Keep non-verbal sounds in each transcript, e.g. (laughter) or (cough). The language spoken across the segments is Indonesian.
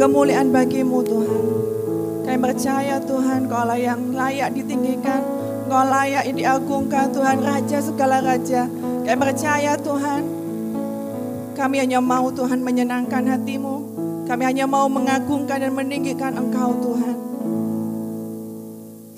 kemuliaan bagimu Tuhan. Kami percaya Tuhan, Kau lah yang layak ditinggikan, Kau layak diagungkan Tuhan, Raja segala Raja. Kami percaya Tuhan, kami hanya mau Tuhan menyenangkan hatimu, kami hanya mau mengagungkan dan meninggikan Engkau Tuhan.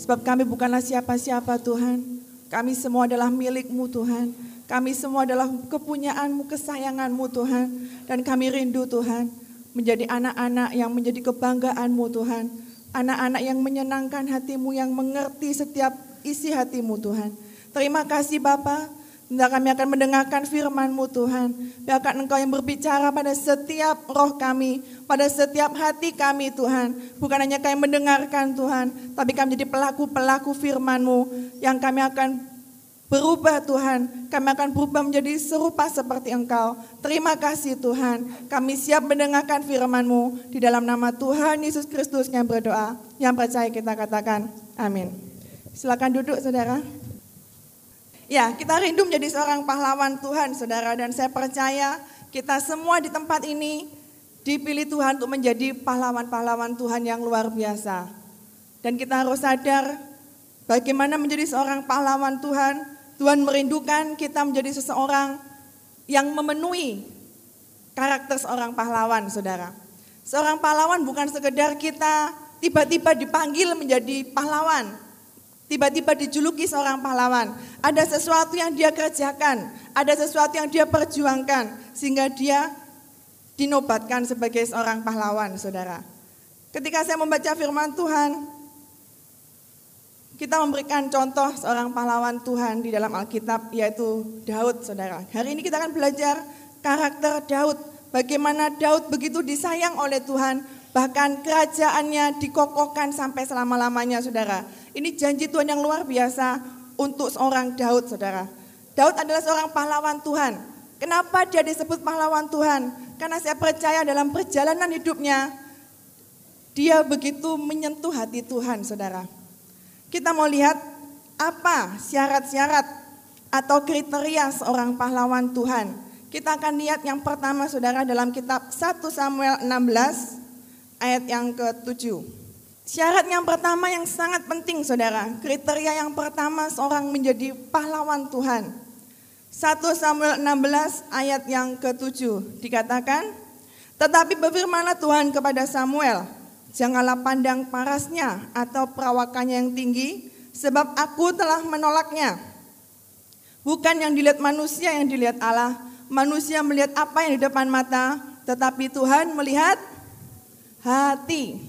Sebab kami bukanlah siapa-siapa Tuhan, kami semua adalah milikmu Tuhan. Kami semua adalah kepunyaanmu, kesayanganmu Tuhan. Dan kami rindu Tuhan menjadi anak-anak yang menjadi kebanggaanmu Tuhan. Anak-anak yang menyenangkan hatimu, yang mengerti setiap isi hatimu Tuhan. Terima kasih Bapak. Tidak kami akan mendengarkan firman-Mu Tuhan. Biarkan Engkau yang berbicara pada setiap roh kami, pada setiap hati kami Tuhan. Bukan hanya kami mendengarkan Tuhan, tapi kami menjadi pelaku-pelaku firman-Mu yang kami akan berubah Tuhan. Kami akan berubah menjadi serupa seperti Engkau. Terima kasih Tuhan. Kami siap mendengarkan firman-Mu di dalam nama Tuhan Yesus Kristus yang berdoa. Yang percaya kita katakan amin. Silakan duduk saudara. Ya, kita rindu menjadi seorang pahlawan Tuhan, saudara. Dan saya percaya kita semua di tempat ini dipilih Tuhan untuk menjadi pahlawan-pahlawan Tuhan yang luar biasa. Dan kita harus sadar bagaimana menjadi seorang pahlawan Tuhan. Tuhan merindukan kita menjadi seseorang yang memenuhi karakter seorang pahlawan, saudara. Seorang pahlawan bukan sekedar kita tiba-tiba dipanggil menjadi pahlawan, Tiba-tiba dijuluki seorang pahlawan. Ada sesuatu yang dia kerjakan, ada sesuatu yang dia perjuangkan sehingga dia dinobatkan sebagai seorang pahlawan, Saudara. Ketika saya membaca firman Tuhan, kita memberikan contoh seorang pahlawan Tuhan di dalam Alkitab yaitu Daud, Saudara. Hari ini kita akan belajar karakter Daud, bagaimana Daud begitu disayang oleh Tuhan, bahkan kerajaannya dikokohkan sampai selama-lamanya, Saudara. Ini janji Tuhan yang luar biasa untuk seorang Daud, saudara. Daud adalah seorang pahlawan Tuhan. Kenapa dia disebut pahlawan Tuhan? Karena saya percaya dalam perjalanan hidupnya, dia begitu menyentuh hati Tuhan, saudara. Kita mau lihat apa syarat-syarat atau kriteria seorang pahlawan Tuhan. Kita akan lihat yang pertama saudara dalam kitab 1 Samuel 16 ayat yang ke-7. Syarat yang pertama yang sangat penting saudara, kriteria yang pertama seorang menjadi pahlawan Tuhan. 1 Samuel 16 ayat yang ke-7 dikatakan, Tetapi berfirmanlah Tuhan kepada Samuel, Janganlah pandang parasnya atau perawakannya yang tinggi, sebab aku telah menolaknya. Bukan yang dilihat manusia yang dilihat Allah, manusia melihat apa yang di depan mata, tetapi Tuhan melihat hati.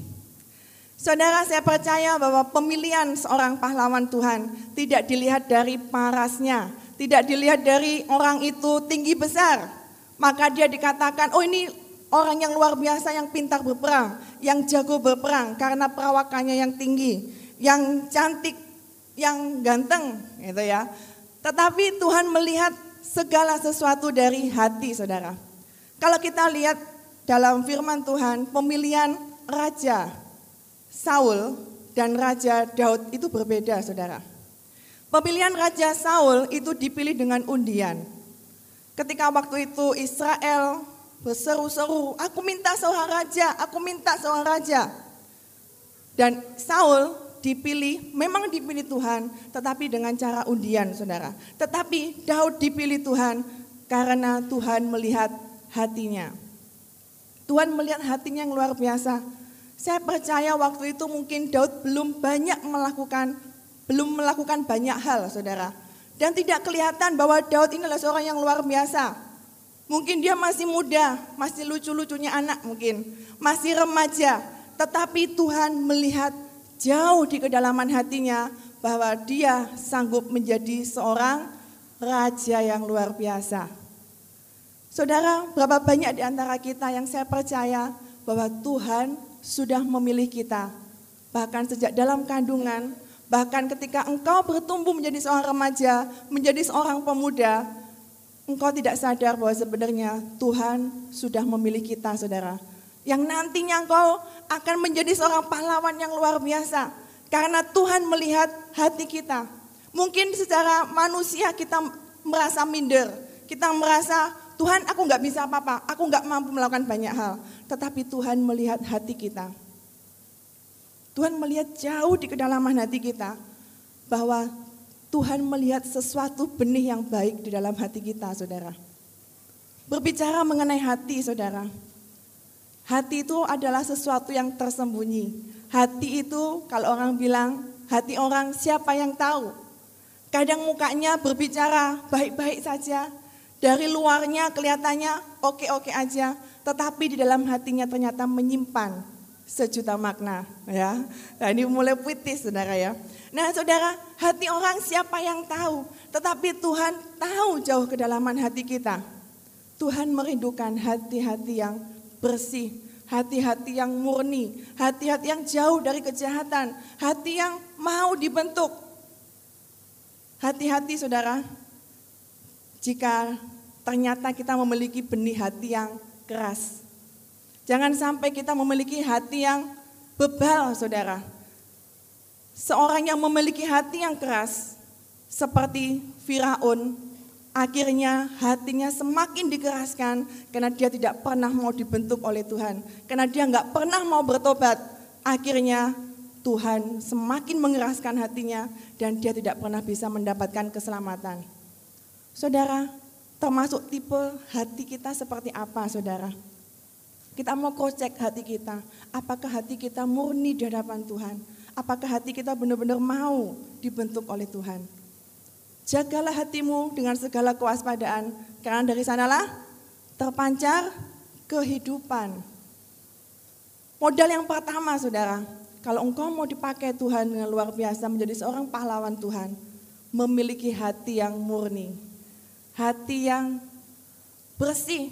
Saudara, saya percaya bahwa pemilihan seorang pahlawan Tuhan tidak dilihat dari parasnya, tidak dilihat dari orang itu tinggi besar. Maka dia dikatakan, oh ini orang yang luar biasa yang pintar berperang, yang jago berperang karena perawakannya yang tinggi, yang cantik, yang ganteng, gitu ya. Tetapi Tuhan melihat segala sesuatu dari hati, saudara. Kalau kita lihat dalam firman Tuhan, pemilihan raja Saul dan Raja Daud itu berbeda, saudara. Pemilihan Raja Saul itu dipilih dengan undian. Ketika waktu itu Israel berseru-seru, aku minta seorang raja, aku minta seorang raja. Dan Saul dipilih, memang dipilih Tuhan, tetapi dengan cara undian, saudara. Tetapi Daud dipilih Tuhan karena Tuhan melihat hatinya. Tuhan melihat hatinya yang luar biasa. Saya percaya waktu itu mungkin Daud belum banyak melakukan belum melakukan banyak hal, Saudara. Dan tidak kelihatan bahwa Daud ini adalah seorang yang luar biasa. Mungkin dia masih muda, masih lucu-lucunya anak mungkin, masih remaja, tetapi Tuhan melihat jauh di kedalaman hatinya bahwa dia sanggup menjadi seorang raja yang luar biasa. Saudara, berapa banyak di antara kita yang saya percaya bahwa Tuhan sudah memilih kita. Bahkan sejak dalam kandungan, bahkan ketika engkau bertumbuh menjadi seorang remaja, menjadi seorang pemuda, engkau tidak sadar bahwa sebenarnya Tuhan sudah memilih kita, saudara. Yang nantinya engkau akan menjadi seorang pahlawan yang luar biasa. Karena Tuhan melihat hati kita. Mungkin secara manusia kita merasa minder. Kita merasa, Tuhan aku nggak bisa apa-apa, aku nggak mampu melakukan banyak hal. tetapi Tuhan melihat hati kita. Tuhan melihat jauh di kedalaman hati kita bahwa Tuhan melihat sesuatu benih yang baik di dalam hati kita, saudara. Berbicara mengenai hati, saudara. Hati itu adalah sesuatu yang tersembunyi. Hati itu, kalau orang bilang, hati orang siapa yang tahu? Kadang mukanya berbicara baik-baik saja, dari luarnya kelihatannya oke-oke aja, tetapi di dalam hatinya ternyata menyimpan sejuta makna ya. Nah, ini mulai puitis Saudara ya. Nah, Saudara, hati orang siapa yang tahu? Tetapi Tuhan tahu jauh kedalaman hati kita. Tuhan merindukan hati-hati yang bersih, hati-hati yang murni, hati-hati yang jauh dari kejahatan, hati yang mau dibentuk. Hati-hati Saudara, jika ternyata kita memiliki benih hati yang keras, Jangan sampai kita memiliki hati yang bebal, saudara. Seorang yang memiliki hati yang keras, seperti Firaun, akhirnya hatinya semakin dikeraskan karena dia tidak pernah mau dibentuk oleh Tuhan. Karena dia nggak pernah mau bertobat, akhirnya Tuhan semakin mengeraskan hatinya dan dia tidak pernah bisa mendapatkan keselamatan. Saudara, termasuk tipe hati kita seperti apa, saudara? Kita mau kocek hati kita. Apakah hati kita murni di hadapan Tuhan? Apakah hati kita benar-benar mau dibentuk oleh Tuhan? Jagalah hatimu dengan segala kewaspadaan, karena dari sanalah terpancar kehidupan. Modal yang pertama, saudara, kalau engkau mau dipakai Tuhan dengan luar biasa menjadi seorang pahlawan Tuhan, memiliki hati yang murni, hati yang bersih,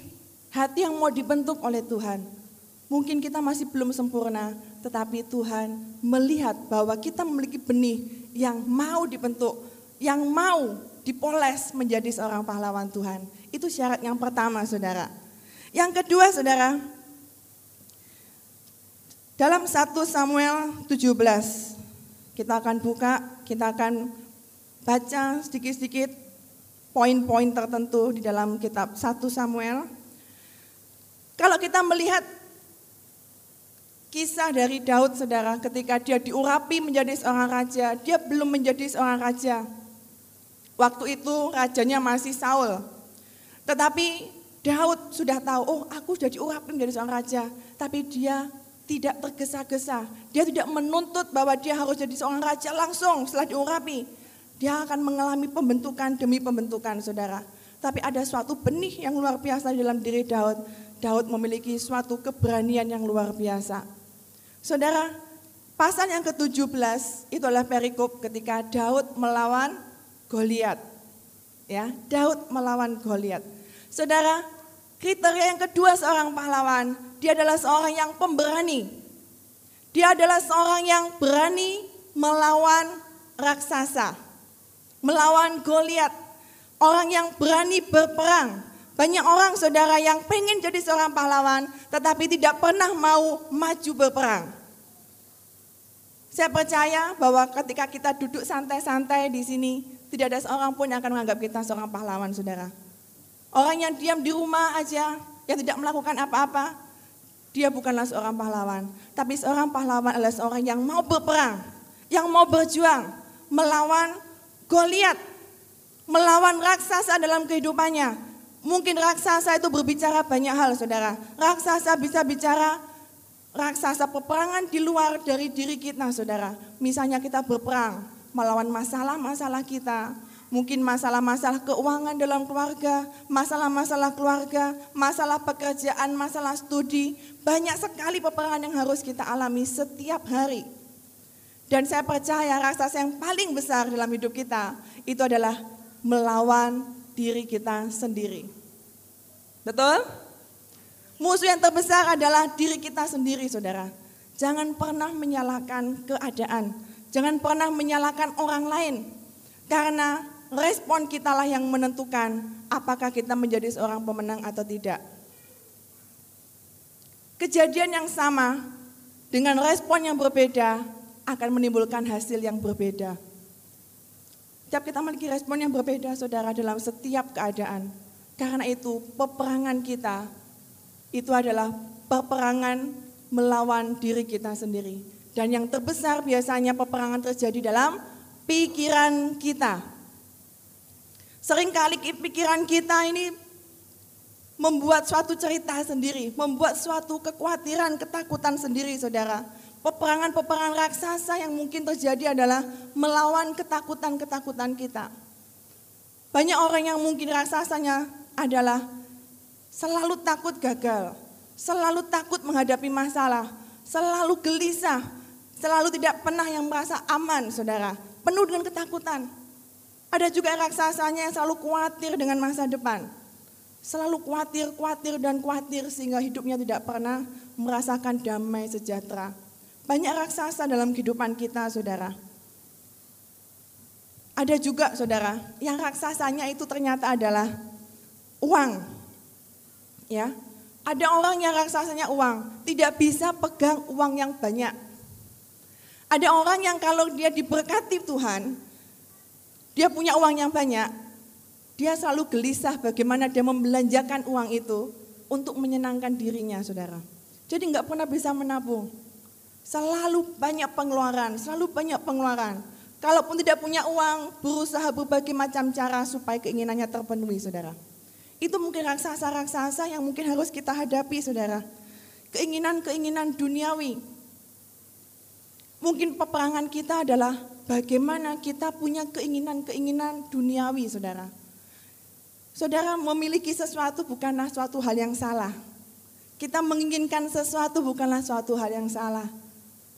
Hati yang mau dibentuk oleh Tuhan. Mungkin kita masih belum sempurna, tetapi Tuhan melihat bahwa kita memiliki benih yang mau dibentuk, yang mau dipoles menjadi seorang pahlawan Tuhan. Itu syarat yang pertama, saudara. Yang kedua, saudara, dalam 1 Samuel 17, kita akan buka, kita akan baca sedikit-sedikit poin-poin tertentu di dalam kitab 1 Samuel kalau kita melihat kisah dari Daud saudara ketika dia diurapi menjadi seorang raja, dia belum menjadi seorang raja. Waktu itu rajanya masih Saul. Tetapi Daud sudah tahu, oh aku sudah diurapi menjadi seorang raja. Tapi dia tidak tergesa-gesa. Dia tidak menuntut bahwa dia harus jadi seorang raja langsung setelah diurapi. Dia akan mengalami pembentukan demi pembentukan saudara. Tapi ada suatu benih yang luar biasa dalam diri Daud Daud memiliki suatu keberanian yang luar biasa. Saudara, pasal yang ke-17 itu adalah perikop ketika Daud melawan Goliat. Ya, Daud melawan Goliat. Saudara, kriteria yang kedua seorang pahlawan, dia adalah seorang yang pemberani. Dia adalah seorang yang berani melawan raksasa, melawan Goliat. Orang yang berani berperang, banyak orang saudara yang pengen jadi seorang pahlawan tetapi tidak pernah mau maju berperang. Saya percaya bahwa ketika kita duduk santai-santai di sini, tidak ada seorang pun yang akan menganggap kita seorang pahlawan, saudara. Orang yang diam di rumah aja, yang tidak melakukan apa-apa, dia bukanlah seorang pahlawan. Tapi seorang pahlawan adalah seorang yang mau berperang, yang mau berjuang, melawan Goliat, melawan raksasa dalam kehidupannya, Mungkin raksasa itu berbicara banyak hal, saudara. Raksasa bisa bicara raksasa peperangan di luar dari diri kita, saudara. Misalnya kita berperang melawan masalah-masalah kita. Mungkin masalah-masalah keuangan dalam keluarga, masalah-masalah keluarga, masalah pekerjaan, masalah studi. Banyak sekali peperangan yang harus kita alami setiap hari. Dan saya percaya raksasa yang paling besar dalam hidup kita itu adalah melawan diri kita sendiri. Betul? Musuh yang terbesar adalah diri kita sendiri, saudara. Jangan pernah menyalahkan keadaan. Jangan pernah menyalahkan orang lain. Karena respon kitalah yang menentukan apakah kita menjadi seorang pemenang atau tidak. Kejadian yang sama dengan respon yang berbeda akan menimbulkan hasil yang berbeda. Setiap kita memiliki respon yang berbeda saudara dalam setiap keadaan. Karena itu peperangan kita itu adalah peperangan melawan diri kita sendiri. Dan yang terbesar biasanya peperangan terjadi dalam pikiran kita. Seringkali pikiran kita ini membuat suatu cerita sendiri, membuat suatu kekhawatiran, ketakutan sendiri saudara. Peperangan-peperangan raksasa yang mungkin terjadi adalah melawan ketakutan-ketakutan kita. Banyak orang yang mungkin raksasanya adalah selalu takut gagal, selalu takut menghadapi masalah, selalu gelisah, selalu tidak pernah yang merasa aman, saudara. Penuh dengan ketakutan. Ada juga raksasanya yang selalu khawatir dengan masa depan. Selalu khawatir, khawatir, dan khawatir sehingga hidupnya tidak pernah merasakan damai sejahtera. Banyak raksasa dalam kehidupan kita, saudara. Ada juga, saudara, yang raksasanya itu ternyata adalah uang. Ya, ada orang yang raksasanya uang, tidak bisa pegang uang yang banyak. Ada orang yang kalau dia diberkati Tuhan, dia punya uang yang banyak, dia selalu gelisah bagaimana dia membelanjakan uang itu untuk menyenangkan dirinya, saudara. Jadi nggak pernah bisa menabung. Selalu banyak pengeluaran, selalu banyak pengeluaran. Kalaupun tidak punya uang, berusaha berbagai macam cara supaya keinginannya terpenuhi, saudara. Itu mungkin raksasa-raksasa yang mungkin harus kita hadapi, saudara. Keinginan-keinginan duniawi. Mungkin peperangan kita adalah bagaimana kita punya keinginan-keinginan duniawi, saudara. Saudara memiliki sesuatu bukanlah suatu hal yang salah. Kita menginginkan sesuatu bukanlah suatu hal yang salah.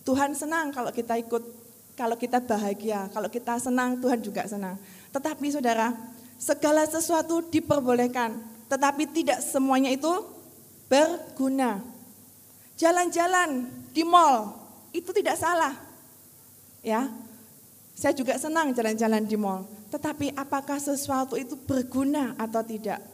Tuhan senang kalau kita ikut, kalau kita bahagia, kalau kita senang, Tuhan juga senang. Tetapi saudara, segala sesuatu diperbolehkan, tetapi tidak semuanya itu berguna. Jalan-jalan di mall itu tidak salah. Ya. Saya juga senang jalan-jalan di mall, tetapi apakah sesuatu itu berguna atau tidak?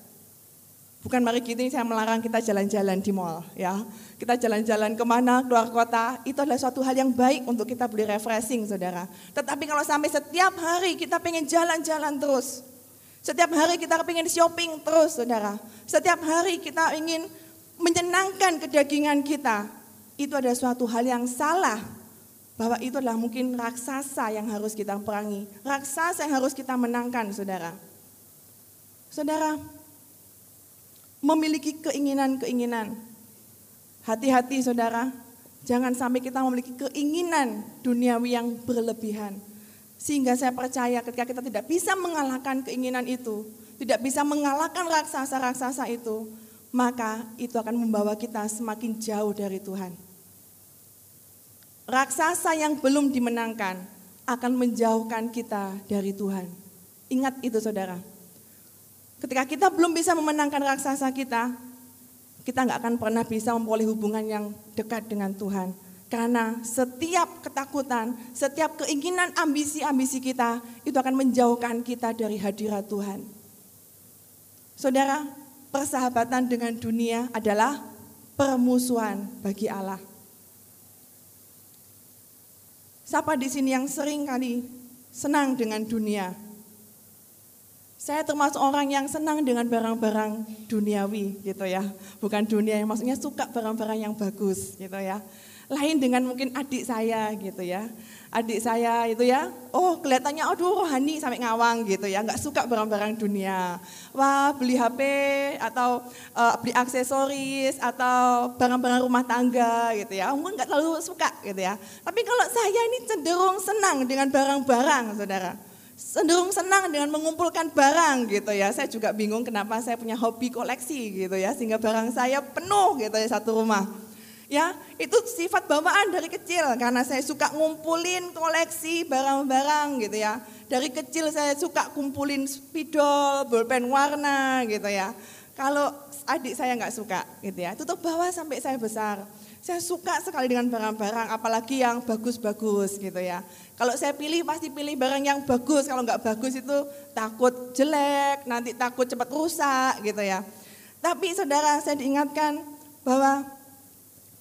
Bukan mari gini saya melarang kita jalan-jalan di mall ya. Kita jalan-jalan ke mana, keluar kota, itu adalah suatu hal yang baik untuk kita beli refreshing saudara. Tetapi kalau sampai setiap hari kita pengen jalan-jalan terus. Setiap hari kita pengen shopping terus saudara. Setiap hari kita ingin menyenangkan kedagingan kita. Itu ada suatu hal yang salah. Bahwa itu adalah mungkin raksasa yang harus kita perangi. Raksasa yang harus kita menangkan saudara. Saudara, memiliki keinginan-keinginan. Hati-hati saudara, jangan sampai kita memiliki keinginan duniawi yang berlebihan. Sehingga saya percaya ketika kita tidak bisa mengalahkan keinginan itu, tidak bisa mengalahkan raksasa-raksasa itu, maka itu akan membawa kita semakin jauh dari Tuhan. Raksasa yang belum dimenangkan akan menjauhkan kita dari Tuhan. Ingat itu saudara. Ketika kita belum bisa memenangkan raksasa kita, kita nggak akan pernah bisa memperoleh hubungan yang dekat dengan Tuhan. Karena setiap ketakutan, setiap keinginan ambisi-ambisi kita, itu akan menjauhkan kita dari hadirat Tuhan. Saudara, persahabatan dengan dunia adalah permusuhan bagi Allah. Siapa di sini yang sering kali senang dengan dunia? Saya termasuk orang yang senang dengan barang-barang duniawi gitu ya. Bukan dunia yang maksudnya suka barang-barang yang bagus gitu ya. Lain dengan mungkin adik saya gitu ya. Adik saya itu ya, oh kelihatannya aduh rohani sampai ngawang gitu ya. Nggak suka barang-barang dunia. Wah beli HP atau uh, beli aksesoris atau barang-barang rumah tangga gitu ya. Mungkin nggak terlalu suka gitu ya. Tapi kalau saya ini cenderung senang dengan barang-barang saudara cenderung senang dengan mengumpulkan barang gitu ya. Saya juga bingung kenapa saya punya hobi koleksi gitu ya, sehingga barang saya penuh gitu ya satu rumah. Ya, itu sifat bawaan dari kecil karena saya suka ngumpulin koleksi barang-barang gitu ya. Dari kecil saya suka kumpulin spidol, bolpen warna gitu ya. Kalau adik saya nggak suka gitu ya, itu bawa sampai saya besar. Saya suka sekali dengan barang-barang, apalagi yang bagus-bagus gitu ya. Kalau saya pilih pasti pilih barang yang bagus, kalau nggak bagus itu takut jelek, nanti takut cepat rusak gitu ya. Tapi saudara saya diingatkan bahwa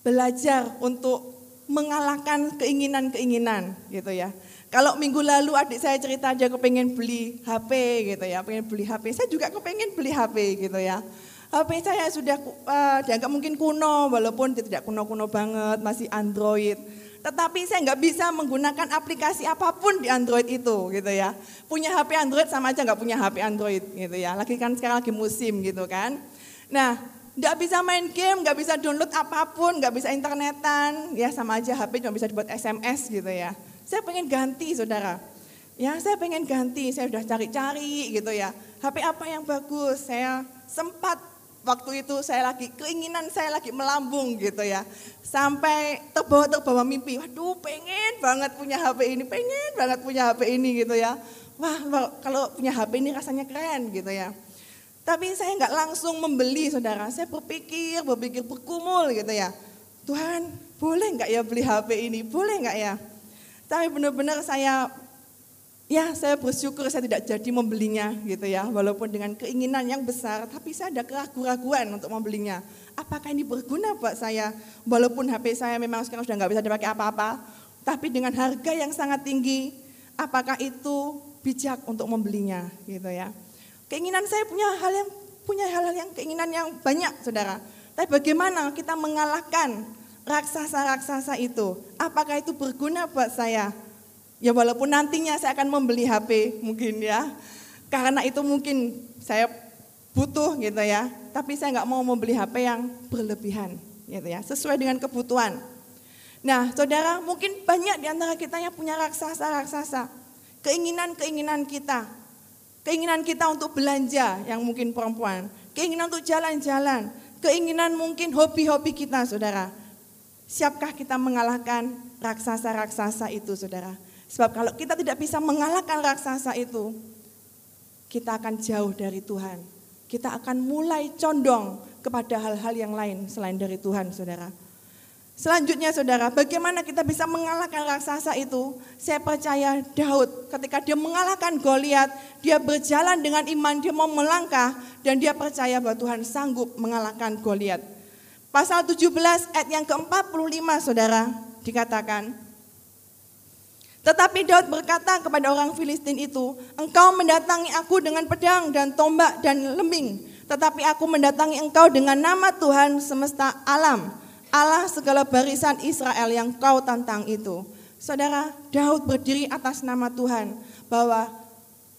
belajar untuk mengalahkan keinginan-keinginan gitu ya. Kalau minggu lalu adik saya cerita dia kepengen beli HP gitu ya, pengen beli HP. Saya juga kepengen beli HP gitu ya. HP saya sudah uh, dianggap mungkin kuno, walaupun tidak kuno-kuno banget, masih Android. Tetapi saya nggak bisa menggunakan aplikasi apa pun di Android itu, gitu ya. Punya HP Android sama aja nggak punya HP Android, gitu ya. Lagi kan sekarang lagi musim, gitu kan. Nah, nggak bisa main game, nggak bisa download apa pun, nggak bisa internetan, ya sama aja HP cuma bisa dibuat SMS, gitu ya. Saya pengen ganti, saudara. Ya, saya pengen ganti, saya udah cari-cari, gitu ya. HP apa yang bagus? Saya sempat waktu itu saya lagi keinginan saya lagi melambung gitu ya. Sampai terbawa-terbawa mimpi, waduh pengen banget punya HP ini, pengen banget punya HP ini gitu ya. Wah kalau punya HP ini rasanya keren gitu ya. Tapi saya nggak langsung membeli saudara, saya berpikir, berpikir berkumul gitu ya. Tuhan boleh nggak ya beli HP ini, boleh nggak ya? Tapi benar-benar saya Ya, saya bersyukur saya tidak jadi membelinya gitu ya, walaupun dengan keinginan yang besar, tapi saya ada keraguan-keraguan untuk membelinya. Apakah ini berguna buat saya? Walaupun HP saya memang sekarang sudah nggak bisa dipakai apa-apa, tapi dengan harga yang sangat tinggi, apakah itu bijak untuk membelinya gitu ya? Keinginan saya punya hal yang punya hal-hal yang keinginan yang banyak, saudara. Tapi bagaimana kita mengalahkan raksasa-raksasa itu? Apakah itu berguna buat saya? Ya walaupun nantinya saya akan membeli HP mungkin ya. Karena itu mungkin saya butuh gitu ya. Tapi saya nggak mau membeli HP yang berlebihan gitu ya. Sesuai dengan kebutuhan. Nah saudara mungkin banyak di antara kita yang punya raksasa-raksasa. Keinginan-keinginan kita. Keinginan kita untuk belanja yang mungkin perempuan. Keinginan untuk jalan-jalan. Keinginan mungkin hobi-hobi kita saudara. Siapkah kita mengalahkan raksasa-raksasa itu saudara? Sebab kalau kita tidak bisa mengalahkan raksasa itu, kita akan jauh dari Tuhan. Kita akan mulai condong kepada hal-hal yang lain selain dari Tuhan, saudara. Selanjutnya saudara, bagaimana kita bisa mengalahkan raksasa itu? Saya percaya Daud ketika dia mengalahkan Goliat, dia berjalan dengan iman, dia mau melangkah dan dia percaya bahwa Tuhan sanggup mengalahkan Goliat. Pasal 17 ayat yang ke-45 saudara dikatakan, tetapi Daud berkata kepada orang Filistin itu, engkau mendatangi aku dengan pedang dan tombak dan lembing, tetapi aku mendatangi engkau dengan nama Tuhan semesta alam, Allah segala barisan Israel yang kau tantang itu. Saudara, Daud berdiri atas nama Tuhan bahwa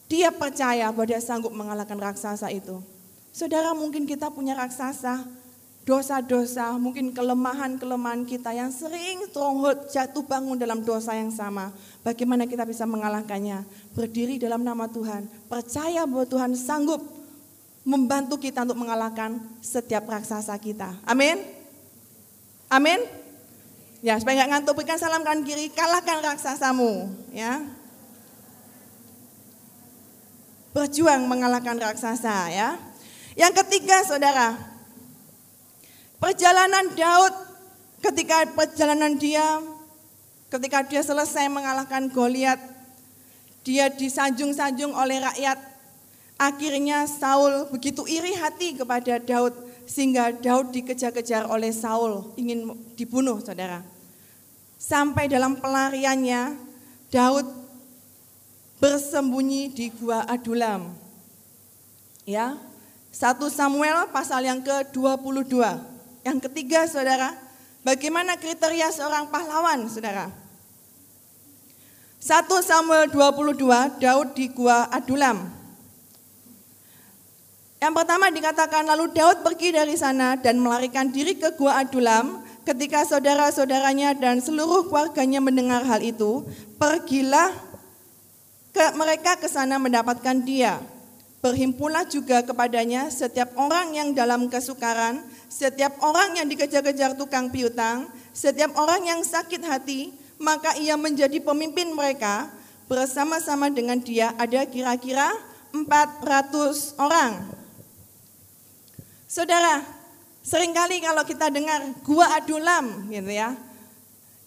dia percaya bahwa dia sanggup mengalahkan raksasa itu. Saudara, mungkin kita punya raksasa, dosa-dosa, mungkin kelemahan-kelemahan kita yang sering stronghold jatuh bangun dalam dosa yang sama. Bagaimana kita bisa mengalahkannya? Berdiri dalam nama Tuhan, percaya bahwa Tuhan sanggup membantu kita untuk mengalahkan setiap raksasa kita. Amin. Amin. Ya, supaya nggak ngantuk, berikan salam kanan kiri, kalahkan raksasamu. Ya, berjuang mengalahkan raksasa. Ya, yang ketiga, saudara, Perjalanan Daud ketika perjalanan dia ketika dia selesai mengalahkan Goliat, dia disanjung-sanjung oleh rakyat. Akhirnya Saul begitu iri hati kepada Daud sehingga Daud dikejar-kejar oleh Saul ingin dibunuh saudara. Sampai dalam pelariannya Daud bersembunyi di gua Adulam. Ya. 1 Samuel pasal yang ke-22. Yang ketiga saudara, bagaimana kriteria seorang pahlawan saudara? 1 Samuel 22, Daud di Gua Adulam. Yang pertama dikatakan lalu Daud pergi dari sana dan melarikan diri ke Gua Adulam. Ketika saudara-saudaranya dan seluruh keluarganya mendengar hal itu, pergilah ke mereka ke sana mendapatkan dia. Berhimpunlah juga kepadanya setiap orang yang dalam kesukaran, setiap orang yang dikejar-kejar tukang piutang, setiap orang yang sakit hati, maka ia menjadi pemimpin mereka. Bersama-sama dengan dia ada kira-kira 400 orang. Saudara, sering kali kalau kita dengar gua adulam gitu ya,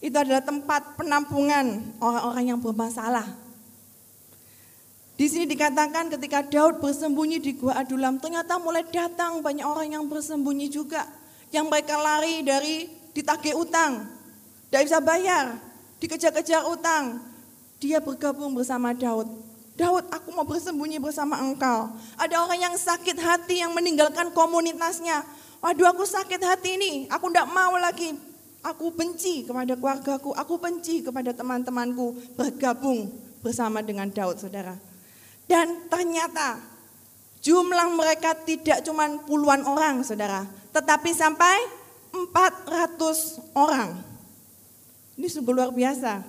itu adalah tempat penampungan orang-orang yang bermasalah di sini dikatakan ketika Daud bersembunyi di Gua Adulam, ternyata mulai datang banyak orang yang bersembunyi juga. Yang mereka lari dari ditagih utang, tidak bisa bayar, dikejar-kejar utang. Dia bergabung bersama Daud. Daud, aku mau bersembunyi bersama engkau. Ada orang yang sakit hati yang meninggalkan komunitasnya. Waduh aku sakit hati ini, aku tidak mau lagi. Aku benci kepada keluargaku, aku benci kepada teman-temanku bergabung bersama dengan Daud saudara. Dan ternyata jumlah mereka tidak cuma puluhan orang saudara. Tetapi sampai 400 orang. Ini sungguh luar biasa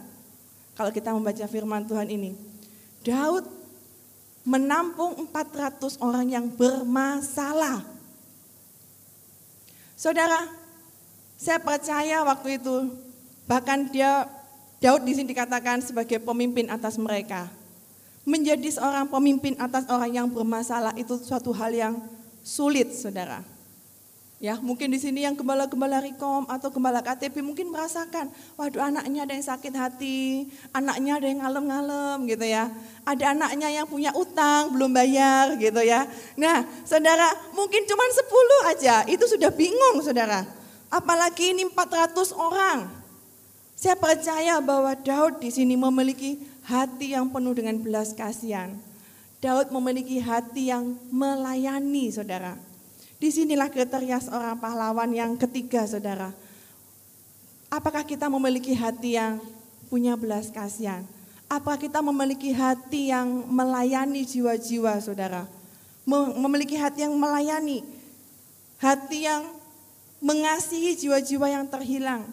kalau kita membaca firman Tuhan ini. Daud menampung 400 orang yang bermasalah. Saudara, saya percaya waktu itu bahkan dia Daud di sini dikatakan sebagai pemimpin atas mereka. Menjadi seorang pemimpin atas orang yang bermasalah itu suatu hal yang sulit, Saudara. Ya, mungkin di sini yang gembala-gembala Rikom atau gembala KTP mungkin merasakan, waduh anaknya ada yang sakit hati, anaknya ada yang ngalem-ngalem gitu ya. Ada anaknya yang punya utang belum bayar gitu ya. Nah, saudara mungkin cuma 10 aja, itu sudah bingung saudara. Apalagi ini 400 orang. Saya percaya bahwa Daud di sini memiliki hati yang penuh dengan belas kasihan. Daud memiliki hati yang melayani saudara Di sinilah kriteria seorang pahlawan yang ketiga, saudara. Apakah kita memiliki hati yang punya belas kasihan? Apakah kita memiliki hati yang melayani jiwa-jiwa, saudara? Memiliki hati yang melayani, hati yang mengasihi jiwa-jiwa yang terhilang.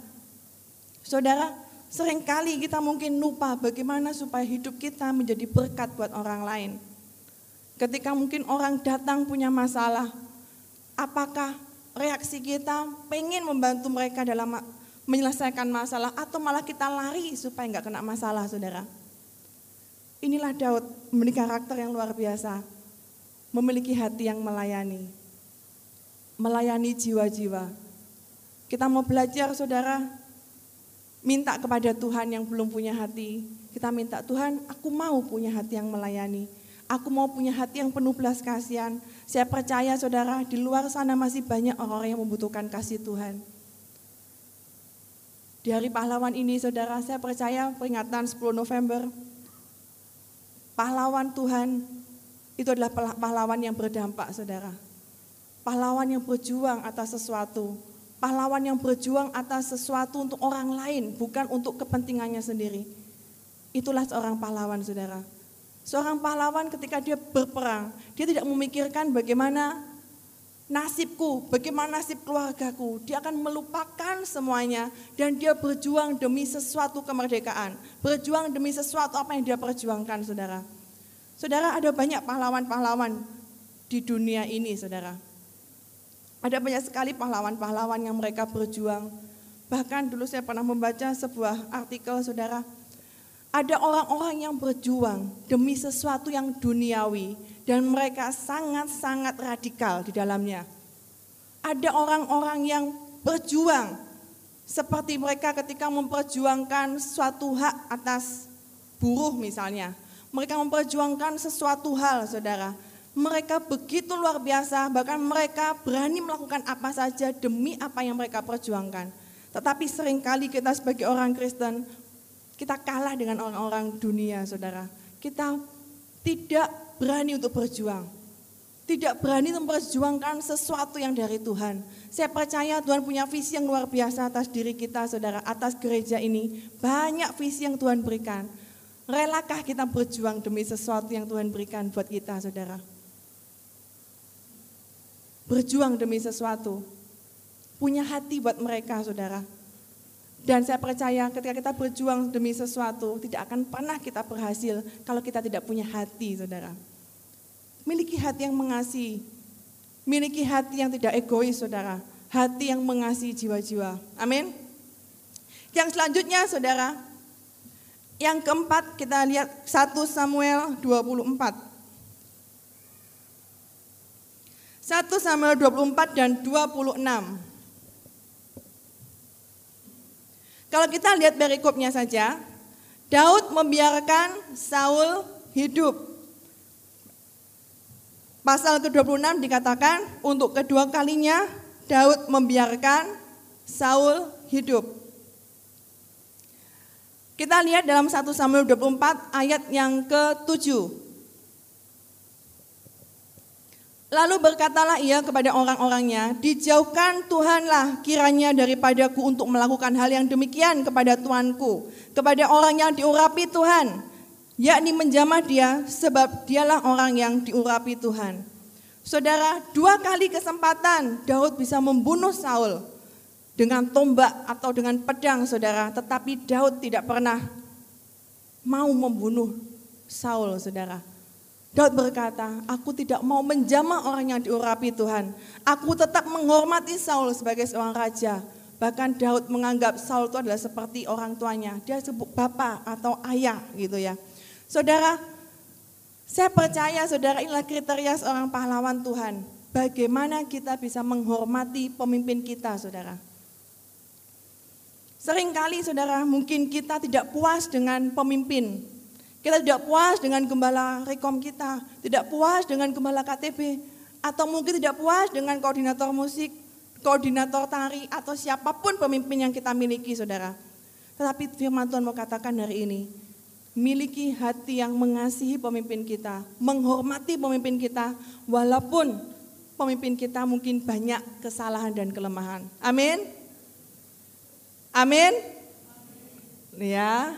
Saudara, sering kali kita mungkin lupa bagaimana supaya hidup kita menjadi berkat buat orang lain. Ketika mungkin orang datang punya masalah, apakah reaksi kita pengen membantu mereka dalam menyelesaikan masalah atau malah kita lari supaya nggak kena masalah saudara. Inilah Daud memiliki karakter yang luar biasa. Memiliki hati yang melayani. Melayani jiwa-jiwa. Kita mau belajar saudara, minta kepada Tuhan yang belum punya hati. Kita minta Tuhan, aku mau punya hati yang melayani. Aku mau punya hati yang penuh belas kasihan. Saya percaya saudara, di luar sana masih banyak orang-orang yang membutuhkan kasih Tuhan. Di hari pahlawan ini saudara, saya percaya peringatan 10 November, pahlawan Tuhan itu adalah pahlawan yang berdampak saudara. Pahlawan yang berjuang atas sesuatu. Pahlawan yang berjuang atas sesuatu untuk orang lain, bukan untuk kepentingannya sendiri. Itulah seorang pahlawan saudara. Seorang pahlawan ketika dia berperang, dia tidak memikirkan bagaimana nasibku, bagaimana nasib keluargaku. Dia akan melupakan semuanya dan dia berjuang demi sesuatu kemerdekaan. Berjuang demi sesuatu apa yang dia perjuangkan, saudara. Saudara, ada banyak pahlawan-pahlawan di dunia ini, saudara. Ada banyak sekali pahlawan-pahlawan yang mereka berjuang. Bahkan dulu saya pernah membaca sebuah artikel, saudara, ada orang-orang yang berjuang demi sesuatu yang duniawi dan mereka sangat-sangat radikal di dalamnya. Ada orang-orang yang berjuang seperti mereka ketika memperjuangkan suatu hak atas buruh misalnya. Mereka memperjuangkan sesuatu hal, saudara. Mereka begitu luar biasa, bahkan mereka berani melakukan apa saja demi apa yang mereka perjuangkan. Tetapi sering kali kita sebagai orang Kristen kita kalah dengan orang-orang dunia, saudara. Kita tidak berani untuk berjuang. Tidak berani memperjuangkan sesuatu yang dari Tuhan. Saya percaya Tuhan punya visi yang luar biasa atas diri kita, saudara. Atas gereja ini. Banyak visi yang Tuhan berikan. Relakah kita berjuang demi sesuatu yang Tuhan berikan buat kita, saudara? Berjuang demi sesuatu. Punya hati buat mereka, saudara dan saya percaya ketika kita berjuang demi sesuatu, tidak akan pernah kita berhasil kalau kita tidak punya hati, saudara. Miliki hati yang mengasihi. Miliki hati yang tidak egois, saudara. Hati yang mengasihi jiwa-jiwa. Amin. Yang selanjutnya, saudara. Yang keempat, kita lihat 1 Samuel 24. 1 Samuel 24 dan 26. Kalau kita lihat berikutnya saja, Daud membiarkan Saul hidup. Pasal ke-26 dikatakan untuk kedua kalinya Daud membiarkan Saul hidup. Kita lihat dalam 1 Samuel 24 ayat yang ke-7. Lalu berkatalah ia kepada orang-orangnya, dijauhkan Tuhanlah kiranya daripadaku untuk melakukan hal yang demikian kepada Tuanku, kepada orang yang diurapi Tuhan, yakni menjamah dia sebab dialah orang yang diurapi Tuhan. Saudara, dua kali kesempatan Daud bisa membunuh Saul dengan tombak atau dengan pedang saudara, tetapi Daud tidak pernah mau membunuh Saul saudara. Daud berkata, aku tidak mau menjamah orang yang diurapi Tuhan. Aku tetap menghormati Saul sebagai seorang raja. Bahkan Daud menganggap Saul itu adalah seperti orang tuanya. Dia sebut bapak atau ayah gitu ya. Saudara, saya percaya saudara inilah kriteria seorang pahlawan Tuhan. Bagaimana kita bisa menghormati pemimpin kita saudara. Seringkali saudara mungkin kita tidak puas dengan pemimpin kita tidak puas dengan gembala rekom kita, tidak puas dengan gembala KTB, atau mungkin tidak puas dengan koordinator musik, koordinator tari, atau siapa pun pemimpin yang kita miliki, saudara. Tetapi firman Tuhan mau katakan hari ini, miliki hati yang mengasihi pemimpin kita, menghormati pemimpin kita, walaupun pemimpin kita mungkin banyak kesalahan dan kelemahan. Amin. Amin. Ya,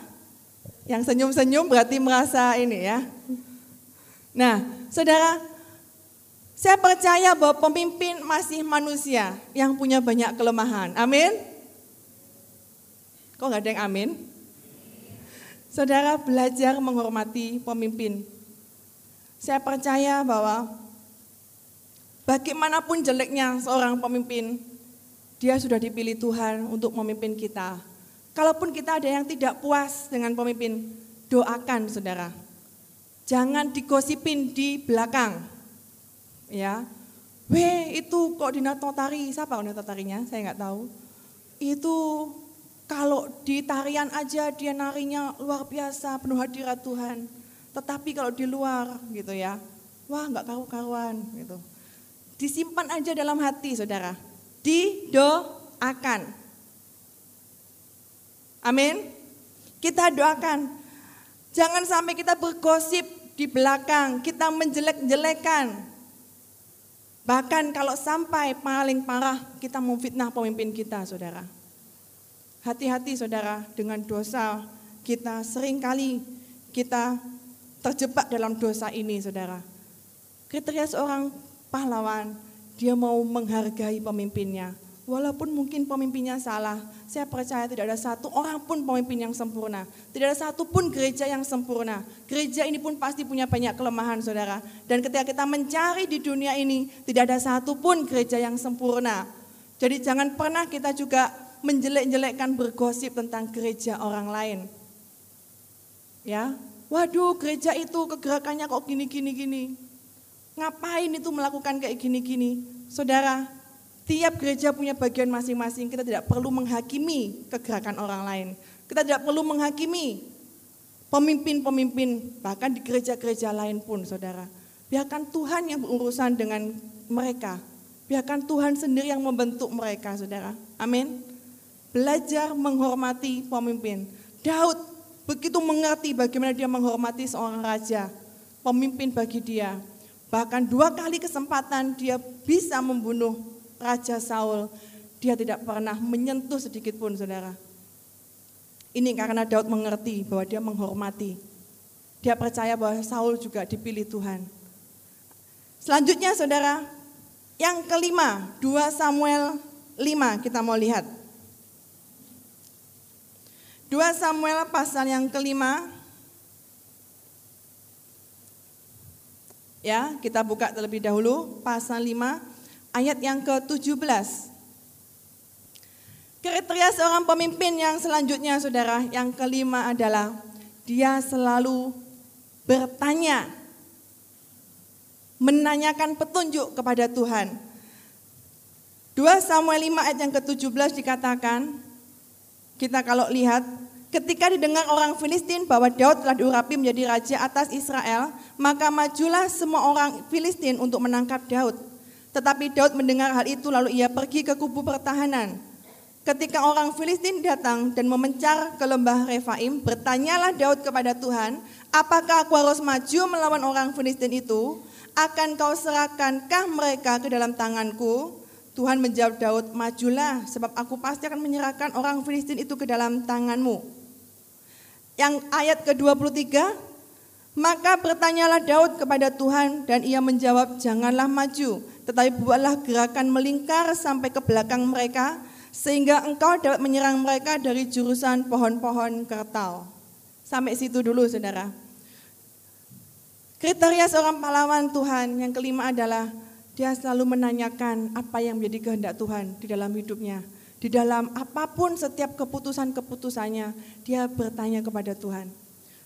yang senyum-senyum berarti merasa ini ya. Nah, saudara, saya percaya bahwa pemimpin masih manusia yang punya banyak kelemahan. Amin. Kok nggak ada yang amin? Saudara belajar menghormati pemimpin. Saya percaya bahwa bagaimanapun jeleknya seorang pemimpin, dia sudah dipilih Tuhan untuk memimpin kita. Kalaupun kita ada yang tidak puas dengan pemimpin, doakan saudara. Jangan digosipin di belakang. Ya, Weh itu koordinator tari, siapa koordinator tarinya? Saya nggak tahu. Itu kalau di tarian aja dia narinya luar biasa, penuh hadirat Tuhan. Tetapi kalau di luar gitu ya, wah nggak karu-karuan gitu. Disimpan aja dalam hati saudara. Didoakan. Amin. Kita doakan. Jangan sampai kita bergosip di belakang, kita menjelek-jelekan. Bahkan kalau sampai paling parah kita memfitnah pemimpin kita, saudara. Hati-hati saudara dengan dosa kita sering kali kita terjebak dalam dosa ini, saudara. Kriteria seorang pahlawan, dia mau menghargai pemimpinnya, Walaupun mungkin pemimpinnya salah, saya percaya tidak ada satu orang pun pemimpin yang sempurna. Tidak ada satu pun gereja yang sempurna. Gereja ini pun pasti punya banyak kelemahan saudara. Dan ketika kita mencari di dunia ini, tidak ada satu pun gereja yang sempurna. Jadi jangan pernah kita juga menjelek-jelekkan bergosip tentang gereja orang lain. Ya, waduh gereja itu kegerakannya kok gini-gini gini. Ngapain itu melakukan kayak gini-gini? Saudara, Tiap gereja punya bagian masing-masing. Kita tidak perlu menghakimi kegerakan orang lain. Kita tidak perlu menghakimi pemimpin-pemimpin, bahkan di gereja-gereja lain pun, saudara. Biarkan Tuhan yang berurusan dengan mereka. Biarkan Tuhan sendiri yang membentuk mereka, saudara. Amin. Belajar menghormati pemimpin. Daud begitu mengerti bagaimana dia menghormati seorang raja, pemimpin bagi dia. Bahkan dua kali kesempatan dia bisa membunuh Raja Saul, dia tidak pernah menyentuh sedikit pun saudara. Ini karena Daud mengerti bahwa dia menghormati. Dia percaya bahwa Saul juga dipilih Tuhan. Selanjutnya saudara, yang kelima, 2 Samuel 5 kita mau lihat. 2 Samuel pasal yang kelima. Ya, kita buka terlebih dahulu pasal 5 ayat yang ke-17. Kriteria seorang pemimpin yang selanjutnya saudara, yang kelima adalah dia selalu bertanya, menanyakan petunjuk kepada Tuhan. 2 Samuel 5 ayat yang ke-17 dikatakan, kita kalau lihat, ketika didengar orang Filistin bahwa Daud telah diurapi menjadi raja atas Israel, maka majulah semua orang Filistin untuk menangkap Daud. Tetapi Daud mendengar hal itu lalu ia pergi ke kubu pertahanan. Ketika orang Filistin datang dan memencar ke lembah Refaim, bertanyalah Daud kepada Tuhan, apakah aku harus maju melawan orang Filistin itu? Akan kau serahkankah mereka ke dalam tanganku? Tuhan menjawab Daud, majulah sebab aku pasti akan menyerahkan orang Filistin itu ke dalam tanganmu. Yang ayat ke-23, maka bertanyalah Daud kepada Tuhan dan ia menjawab, janganlah maju, tetapi buatlah gerakan melingkar sampai ke belakang mereka, sehingga engkau dapat menyerang mereka dari jurusan pohon-pohon kertal. Sampai situ dulu saudara. Kriteria seorang pahlawan Tuhan yang kelima adalah dia selalu menanyakan apa yang menjadi kehendak Tuhan di dalam hidupnya. Di dalam apa pun setiap keputusan-keputusannya, dia bertanya kepada Tuhan.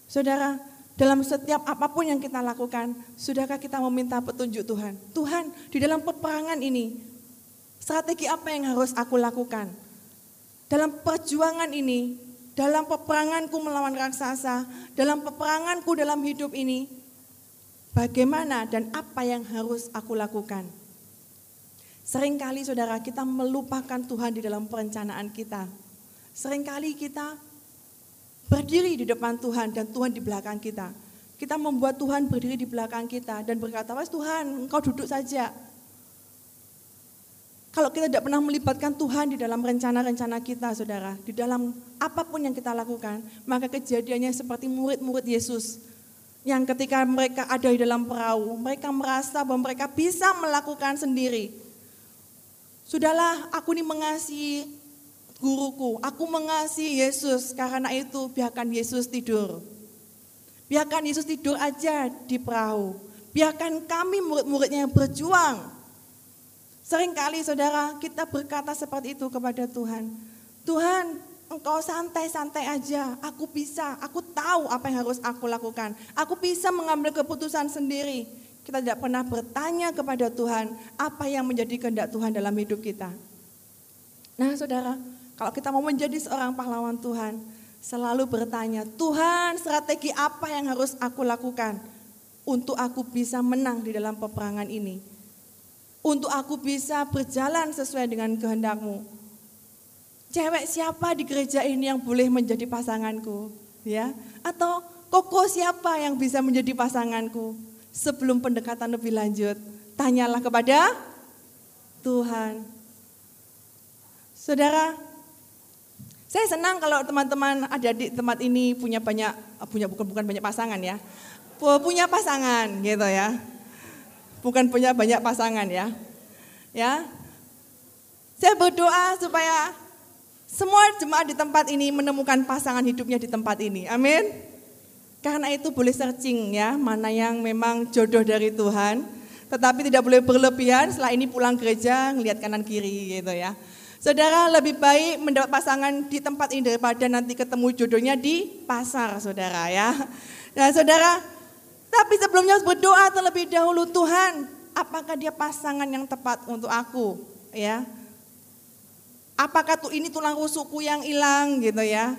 Saudara, dalam setiap apa pun yang kita lakukan, sudahkah kita meminta petunjuk Tuhan? Tuhan, di dalam peperangan ini, strategi apa yang harus aku lakukan? Dalam perjuangan ini, dalam peperanganku melawan raksasa, dalam peperanganku dalam hidup ini, bagaimana dan apa yang harus aku lakukan. Seringkali saudara kita melupakan Tuhan di dalam perencanaan kita. Seringkali kita berdiri di depan Tuhan dan Tuhan di belakang kita. Kita membuat Tuhan berdiri di belakang kita dan berkata, "Wes Tuhan, engkau duduk saja." Kalau kita tidak pernah melibatkan Tuhan di dalam rencana-rencana kita, saudara, di dalam apa pun yang kita lakukan, maka kejadiannya seperti murid-murid Yesus yang ketika mereka ada di dalam perahu, mereka merasa bahwa mereka bisa melakukan sendiri. Sudahlah, aku ini mengasihi guruku, aku mengasihi Yesus, karena itu biarkan Yesus tidur. Biarkan Yesus tidur aja di perahu. Biarkan kami murid-muridnya yang berjuang. Seringkali saudara kita berkata seperti itu kepada Tuhan. Tuhan, engkau santai-santai aja. Aku bisa, aku tahu apa yang harus aku lakukan. Aku bisa mengambil keputusan sendiri. Kita tidak pernah bertanya kepada Tuhan apa yang menjadi kehendak Tuhan dalam hidup kita. Nah saudara, kalau kita mau menjadi seorang pahlawan Tuhan, selalu bertanya, Tuhan strategi apa yang harus aku lakukan untuk aku bisa menang di dalam peperangan ini. Untuk aku bisa berjalan sesuai dengan kehendakmu cewek siapa di gereja ini yang boleh menjadi pasanganku? Ya, atau koko siapa yang bisa menjadi pasanganku? Sebelum pendekatan lebih lanjut, tanyalah kepada Tuhan. Saudara, saya senang kalau teman-teman ada di tempat ini punya banyak punya bukan bukan banyak pasangan ya. Punya pasangan gitu ya. Bukan punya banyak pasangan ya. Ya. Saya berdoa supaya semua jemaat di tempat ini menemukan pasangan hidupnya di tempat ini. Amin. Karena itu boleh searching ya, mana yang memang jodoh dari Tuhan. Tetapi tidak boleh berlebihan setelah ini pulang gereja ngelihat kanan kiri gitu ya. Saudara lebih baik mendapat pasangan di tempat ini daripada nanti ketemu jodohnya di pasar saudara ya. Nah saudara, tapi sebelumnya harus berdoa terlebih dahulu Tuhan, apakah dia pasangan yang tepat untuk aku ya apakah tuh ini tulang rusukku yang hilang gitu ya.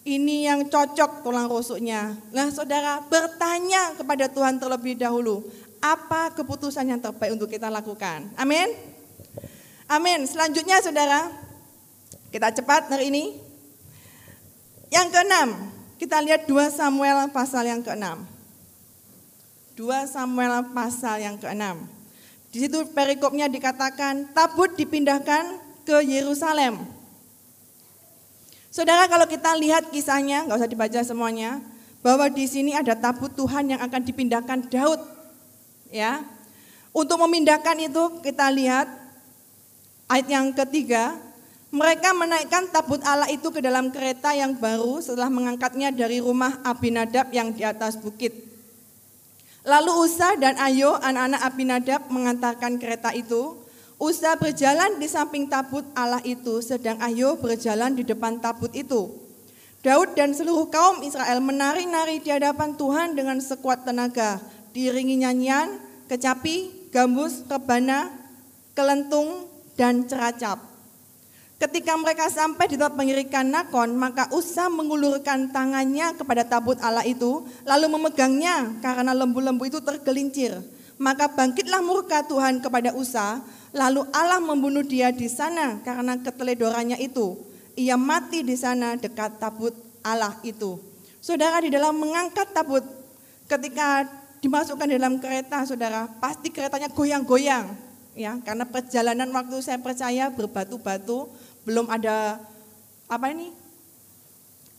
Ini yang cocok tulang rusuknya. Nah saudara bertanya kepada Tuhan terlebih dahulu. Apa keputusan yang terbaik untuk kita lakukan. Amin. Amin. Selanjutnya saudara. Kita cepat hari ini. Yang keenam. Kita lihat 2 Samuel pasal yang keenam. 2 Samuel pasal yang keenam. Di situ perikopnya dikatakan tabut dipindahkan ke Yerusalem. Saudara kalau kita lihat kisahnya, nggak usah dibaca semuanya, bahwa di sini ada tabut Tuhan yang akan dipindahkan Daud. Ya, untuk memindahkan itu kita lihat ayat yang ketiga, mereka menaikkan tabut Allah itu ke dalam kereta yang baru setelah mengangkatnya dari rumah Abinadab yang di atas bukit. Lalu Usa dan Ayo anak-anak Abinadab mengantarkan kereta itu Usa berjalan di samping tabut Allah itu, sedang Ayo berjalan di depan tabut itu. Daud dan seluruh kaum Israel menari-nari di hadapan Tuhan dengan sekuat tenaga, diiringi nyanyian, kecapi, gambus, rebana, kelentung, dan ceracap. Ketika mereka sampai di tempat pengirikan Nakon, maka Usa mengulurkan tangannya kepada tabut Allah itu, lalu memegangnya karena lembu-lembu itu tergelincir. Maka bangkitlah murka Tuhan kepada Usa, lalu Allah membunuh dia di sana karena keteledorannya itu. Ia mati di sana dekat tabut Allah itu. Saudara di dalam mengangkat tabut ketika dimasukkan dalam kereta, saudara, pasti keretanya goyang-goyang, ya, karena perjalanan waktu saya percaya berbatu-batu, belum ada apa ini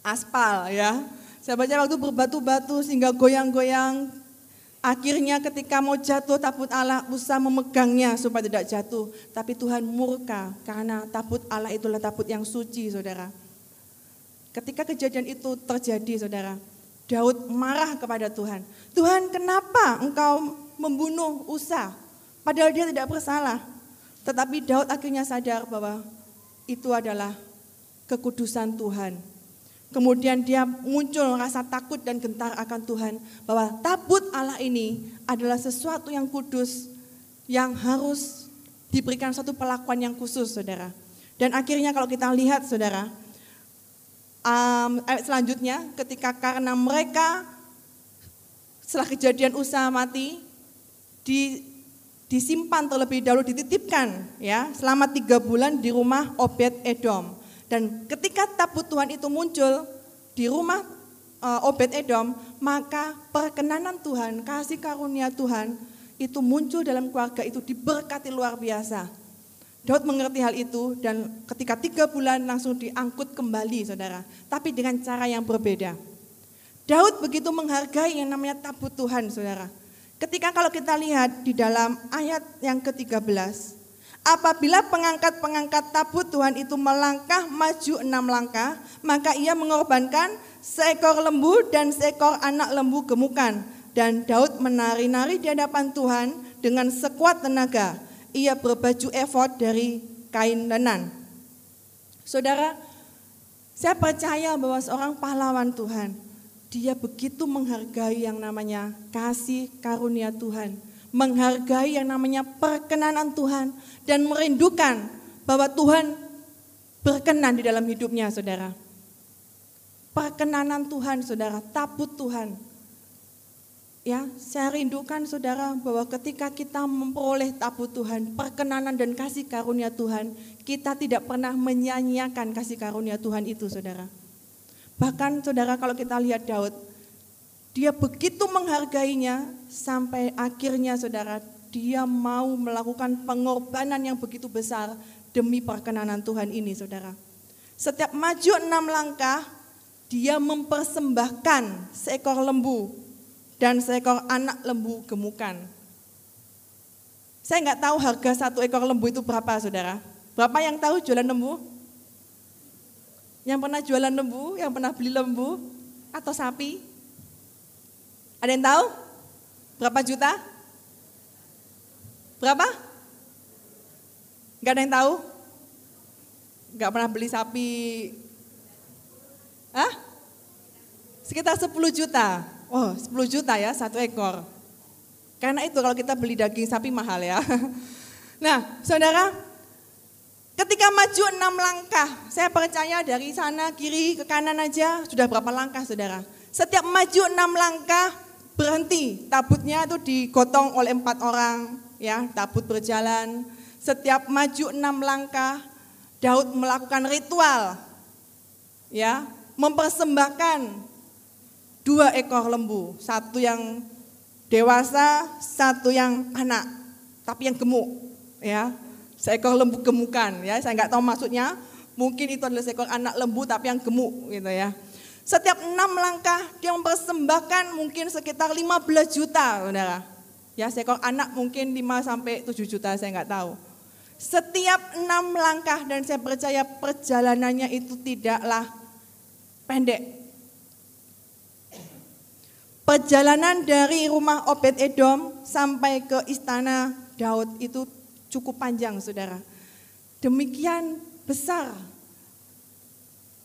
aspal, ya. Saya baca waktu berbatu-batu sehingga goyang-goyang, Akhirnya ketika mau jatuh tabut Allah usaha memegangnya supaya tidak jatuh. Tapi Tuhan murka karena tabut Allah itulah tabut yang suci saudara. Ketika kejadian itu terjadi saudara. Daud marah kepada Tuhan. Tuhan kenapa engkau membunuh Usa? Padahal dia tidak bersalah. Tetapi Daud akhirnya sadar bahwa itu adalah kekudusan Tuhan Kemudian dia muncul rasa takut dan gentar akan Tuhan bahwa tabut Allah ini adalah sesuatu yang kudus yang harus diberikan satu pelakuan yang khusus saudara. Dan akhirnya kalau kita lihat saudara, um, selanjutnya ketika karena mereka setelah kejadian usaha mati di, disimpan terlebih dahulu dititipkan ya selama tiga bulan di rumah Obed Edom. Dan ketika tabut Tuhan itu muncul di rumah uh, Obed Edom, maka perkenanan Tuhan, kasih karunia Tuhan itu muncul dalam keluarga itu diberkati luar biasa. Daud mengerti hal itu dan ketika tiga bulan langsung diangkut kembali saudara. Tapi dengan cara yang berbeda. Daud begitu menghargai yang namanya tabut Tuhan saudara. Ketika kalau kita lihat di dalam ayat yang ke-13. Apabila pengangkat-pengangkat tabut Tuhan itu melangkah maju enam langkah, maka ia mengorbankan seekor lembu dan seekor anak lembu gemukan. Dan Daud menari-nari di hadapan Tuhan dengan sekuat tenaga. Ia berbaju efod dari kain lenan. Saudara, saya percaya bahwa seorang pahlawan Tuhan, dia begitu menghargai yang namanya kasih karunia Tuhan menghargai yang namanya perkenanan Tuhan dan merindukan bahwa Tuhan berkenan di dalam hidupnya, saudara. Perkenanan Tuhan, saudara, tabut Tuhan. Ya, saya rindukan saudara bahwa ketika kita memperoleh tabut Tuhan, perkenanan dan kasih karunia Tuhan, kita tidak pernah menyanyiakan kasih karunia Tuhan itu, saudara. Bahkan saudara kalau kita lihat Daud, dia begitu menghargainya sampai akhirnya saudara dia mau melakukan pengorbanan yang begitu besar demi perkenanan Tuhan ini saudara. Setiap maju enam langkah dia mempersembahkan seekor lembu dan seekor anak lembu gemukan. Saya nggak tahu harga satu ekor lembu itu berapa saudara. Berapa yang tahu jualan lembu? Yang pernah jualan lembu, yang pernah beli lembu atau sapi? Ada yang tahu? Berapa juta? Berapa? Gak ada yang tahu? Gak pernah beli sapi? Hah? Sekitar 10 juta. Oh, 10 juta ya, satu ekor. Karena itu kalau kita beli daging sapi mahal ya. (laughs) Nah, saudara, ketika maju enam langkah, saya percaya dari sana kiri ke kanan aja sudah berapa langkah saudara. Setiap maju enam langkah, berhenti. Tabutnya itu digotong oleh empat orang, ya tabut berjalan. Setiap maju enam langkah, Daud melakukan ritual, ya mempersembahkan dua ekor lembu, satu yang dewasa, satu yang anak, tapi yang gemuk, ya seekor lembu gemukan, ya saya nggak tahu maksudnya, mungkin itu adalah seekor anak lembu tapi yang gemuk, gitu ya. Setiap enam langkah dia mempersembahkan mungkin sekitar 15 juta, saudara. Ya, seekor anak mungkin 5 sampai 7 juta, saya nggak tahu. Setiap enam langkah dan saya percaya perjalanannya itu tidaklah pendek. Perjalanan dari rumah Obed Edom sampai ke istana Daud itu cukup panjang, saudara. Demikian besar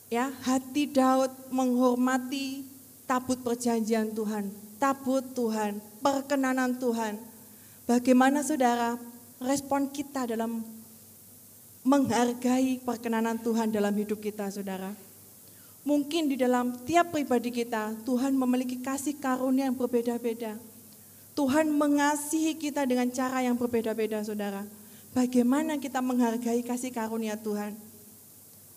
ya hati Daud menghormati tabut perjanjian Tuhan, tabut Tuhan, perkenanan Tuhan. Bagaimana saudara respon kita dalam menghargai perkenanan Tuhan dalam hidup kita saudara? Mungkin di dalam tiap pribadi kita Tuhan memiliki kasih karunia yang berbeda-beda. Tuhan mengasihi kita dengan cara yang berbeda-beda, saudara. Bagaimana kita menghargai kasih karunia Tuhan?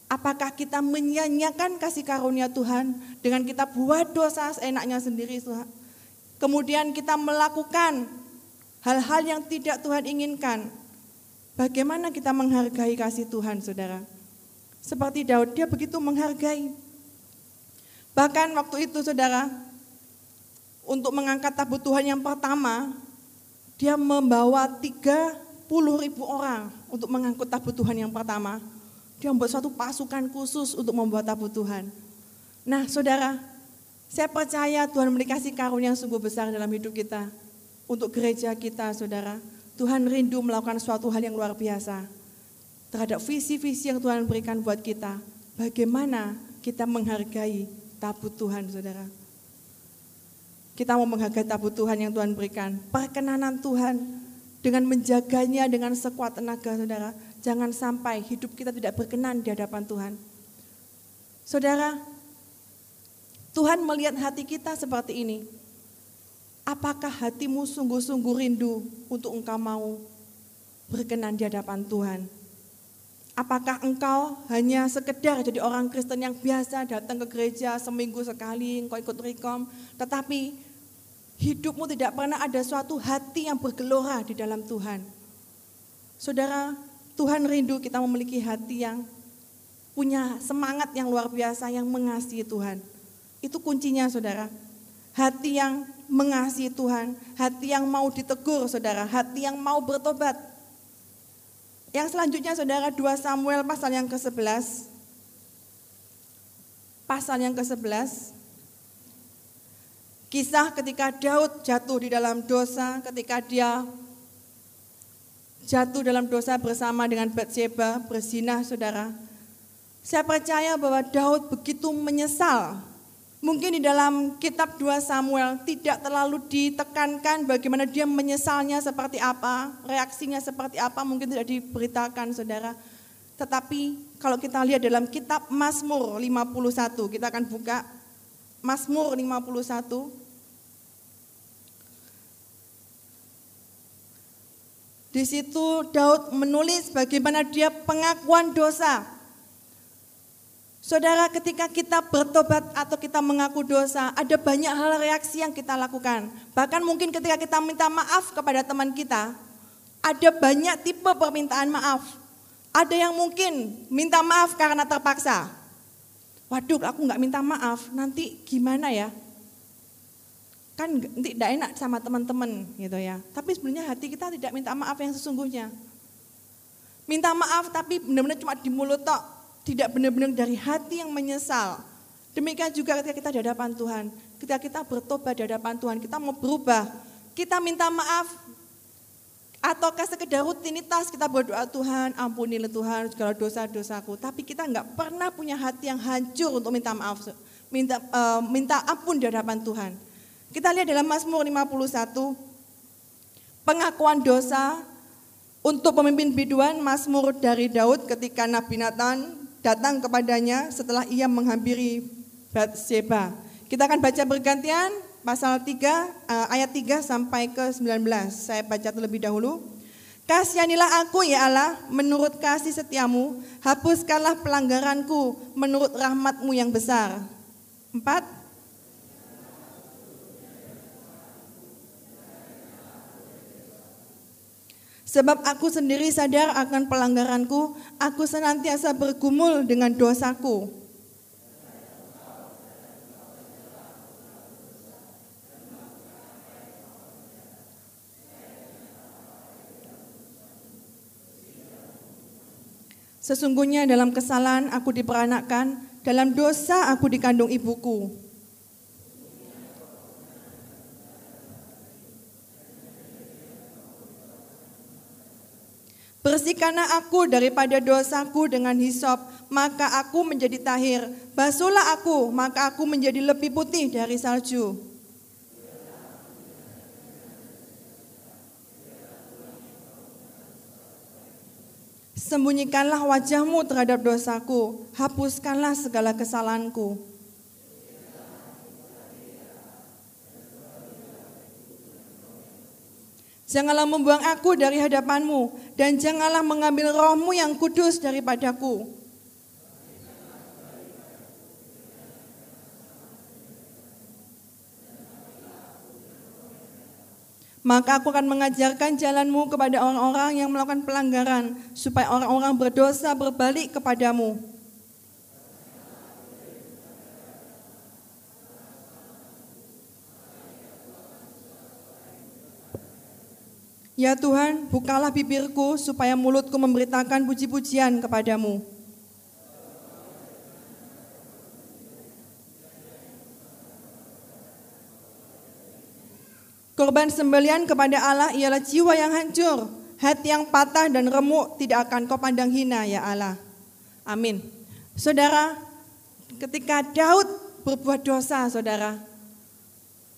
Apakah kita menyanyiakan kasih karunia Tuhan dengan kita buat dosa seenaknya sendiri, Tuhan? Kemudian kita melakukan hal-hal yang tidak Tuhan inginkan. Bagaimana kita menghargai kasih Tuhan, saudara? Seperti Daud, dia begitu menghargai. Bahkan waktu itu, saudara, untuk mengangkat tabut Tuhan yang pertama, dia membawa 30 ribu orang untuk mengangkut tabut Tuhan yang pertama. Dia membuat suatu pasukan khusus untuk membuat tabut Tuhan. Nah saudara, saya percaya Tuhan memberi kasih karunia yang sungguh besar dalam hidup kita. Untuk gereja kita saudara, Tuhan rindu melakukan suatu hal yang luar biasa. Terhadap visi-visi yang Tuhan berikan buat kita. Bagaimana kita menghargai tabut Tuhan saudara. Kita mau menghargai tabut Tuhan yang Tuhan berikan. Perkenanan Tuhan dengan menjaganya dengan sekuat tenaga saudara. Jangan sampai hidup kita tidak berkenan di hadapan Tuhan. Saudara, Tuhan melihat hati kita seperti ini. Apakah hatimu sungguh-sungguh rindu untuk engkau mau berkenan di hadapan Tuhan? Apakah engkau hanya sekedar jadi orang Kristen yang biasa datang ke gereja seminggu sekali, engkau ikut rekom, tetapi hidupmu tidak pernah ada suatu hati yang bergelora di dalam Tuhan. Saudara, Tuhan rindu kita memiliki hati yang punya semangat yang luar biasa yang mengasihi Tuhan. Itu kuncinya saudara. Hati yang mengasihi Tuhan, hati yang mau ditegur saudara, hati yang mau bertobat. Yang selanjutnya saudara 2 Samuel pasal yang ke-11. Pasal yang ke-11 Kisah ketika Daud jatuh di dalam dosa, ketika dia jatuh dalam dosa bersama dengan Bathsheba, berzinah saudara. Saya percaya bahwa Daud begitu menyesal. Mungkin di dalam kitab 2 Samuel tidak terlalu ditekankan bagaimana dia menyesalnya seperti apa, reaksinya seperti apa, mungkin tidak diberitakan saudara. Tetapi kalau kita lihat dalam kitab Mazmur 51, kita akan buka Mazmur 51 Di situ Daud menulis bagaimana dia pengakuan dosa. Saudara, ketika kita bertobat atau kita mengaku dosa, ada banyak hal reaksi yang kita lakukan. Bahkan mungkin ketika kita minta maaf kepada teman kita, ada banyak tipe permintaan maaf. Ada yang mungkin minta maaf karena terpaksa. Waduh, aku nggak minta maaf, nanti gimana ya? Kan tidak enak sama teman-teman gitu ya. Tapi sebenarnya hati kita tidak minta maaf yang sesungguhnya. Minta maaf tapi benar-benar cuma di mulut tok, tidak benar-benar dari hati yang menyesal. Demikian juga ketika kita di hadapan Tuhan, ketika kita bertobat di hadapan Tuhan, kita mau berubah, kita minta maaf ataukah sekedar rutinitas kita berdoa Tuhan ampunilah Tuhan segala dosa-dosaku tapi kita nggak pernah punya hati yang hancur untuk minta maaf minta uh, minta ampun di hadapan Tuhan kita lihat dalam Mazmur 51, pengakuan dosa untuk pemimpin biduan Mazmur dari Daud ketika Nabi Nathan datang kepadanya setelah ia menghampiri Bathsheba. Kita akan baca bergantian pasal 3 eh, ayat 3 sampai ke 19. Saya baca terlebih dahulu. Kasihanilah aku ya Allah menurut kasih setiamu, hapuskanlah pelanggaranku menurut rahmatmu yang besar. Empat, Sebab aku sendiri sadar akan pelanggaranku, aku senantiasa bergumul dengan dosaku. Sesungguhnya dalam kesalahan aku diperanakkan, dalam dosa aku dikandung ibuku. Bersihkanlah aku daripada dosaku dengan hisop, maka aku menjadi tahir. Basuhlah aku, maka aku menjadi lebih putih dari salju. Sembunyikanlah wajahmu terhadap dosaku, hapuskanlah segala kesalahanku. Janganlah membuang aku dari hadapanmu, dan janganlah mengambil rohmu yang kudus daripadaku. Maka aku akan mengajarkan jalanmu kepada orang-orang yang melakukan pelanggaran, supaya orang-orang berdosa berbalik kepadamu. Ya Tuhan, bukalah bibirku supaya mulutku memberitakan puji-pujian kepadamu. Korban sembelian kepada Allah ialah jiwa yang hancur, hati yang patah dan remuk tidak akan kau pandang hina ya Allah. Amin. Saudara, ketika Daud berbuat dosa, saudara,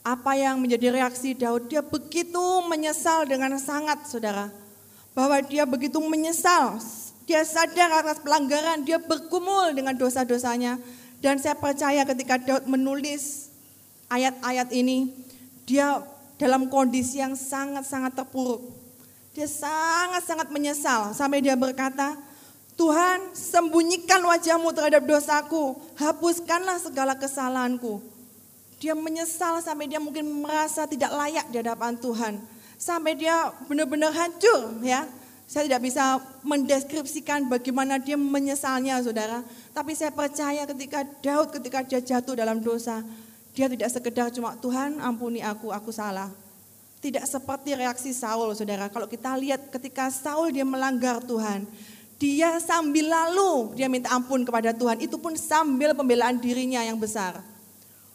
apa yang menjadi reaksi Daud? Dia begitu menyesal dengan sangat, saudara. Bahwa dia begitu menyesal, dia sadar atas pelanggaran, dia bergumul dengan dosa-dosanya. Dan saya percaya ketika Daud menulis ayat-ayat ini, dia dalam kondisi yang sangat-sangat terpuruk. Dia sangat-sangat menyesal sampai dia berkata, Tuhan sembunyikan wajahmu terhadap dosaku, hapuskanlah segala kesalahanku. Dia menyesal sampai dia mungkin merasa tidak layak di hadapan Tuhan. Sampai dia benar-benar hancur ya. Saya tidak bisa mendeskripsikan bagaimana dia menyesalnya saudara. Tapi saya percaya ketika Daud ketika dia jatuh dalam dosa, dia tidak sekedar cuma Tuhan ampuni aku, aku salah. Tidak seperti reaksi Saul, saudara. Kalau kita lihat ketika Saul dia melanggar Tuhan, dia sambil lalu dia minta ampun kepada Tuhan. Itu pun sambil pembelaan dirinya yang besar.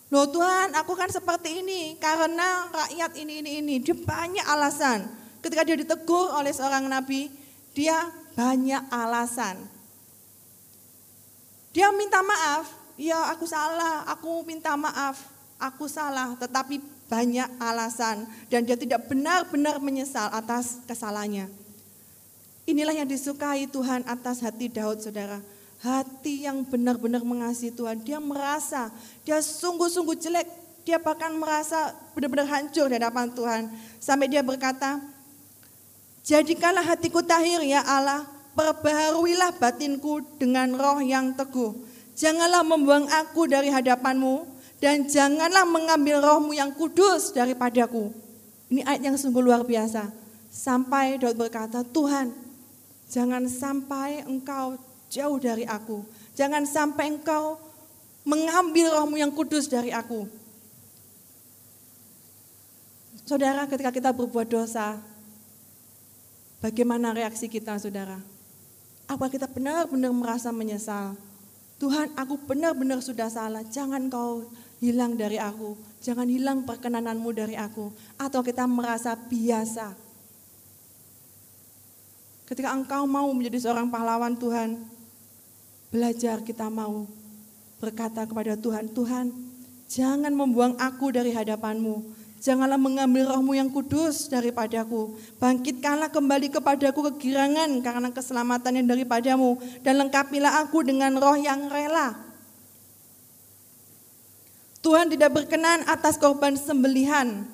Loh Tuhan, aku kan seperti ini karena rakyat ini, ini, ini. Dia banyak alasan. Ketika dia ditegur oleh seorang nabi, dia banyak alasan. Dia minta maaf, ya aku salah, aku minta maaf, aku salah, tetapi banyak alasan dan dia tidak benar-benar menyesal atas kesalahannya. Inilah yang disukai Tuhan atas hati Daud, saudara. Hati yang benar-benar mengasihi Tuhan. Dia merasa, dia sungguh-sungguh jelek. Dia bahkan merasa benar-benar hancur di hadapan Tuhan. Sampai dia berkata, Jadikanlah hatiku tahir ya Allah, perbaharuilah batinku dengan roh yang teguh Janganlah membuang aku dari hadapanmu dan janganlah mengambil rohmu yang kudus daripadaku. Ini ayat yang sungguh luar biasa. Sampai Daud berkata, Tuhan jangan sampai engkau jauh dari aku. Jangan sampai engkau mengambil rohmu yang kudus dari aku. Saudara ketika kita berbuat dosa, bagaimana reaksi kita saudara? Apa kita benar-benar merasa menyesal? Tuhan aku benar-benar sudah salah, jangan kau hilang dari aku, jangan hilang perkenananmu dari aku. Atau kita merasa biasa. Ketika engkau mau menjadi seorang pahlawan Tuhan, belajar kita mau berkata kepada Tuhan, Tuhan jangan membuang aku dari hadapanmu, Janganlah mengambil rohmu yang kudus daripadaku. Bangkitkanlah kembali kepadaku kegirangan karena keselamatan yang daripadamu. Dan lengkapilah aku dengan roh yang rela. Tuhan tidak berkenan atas korban sembelihan.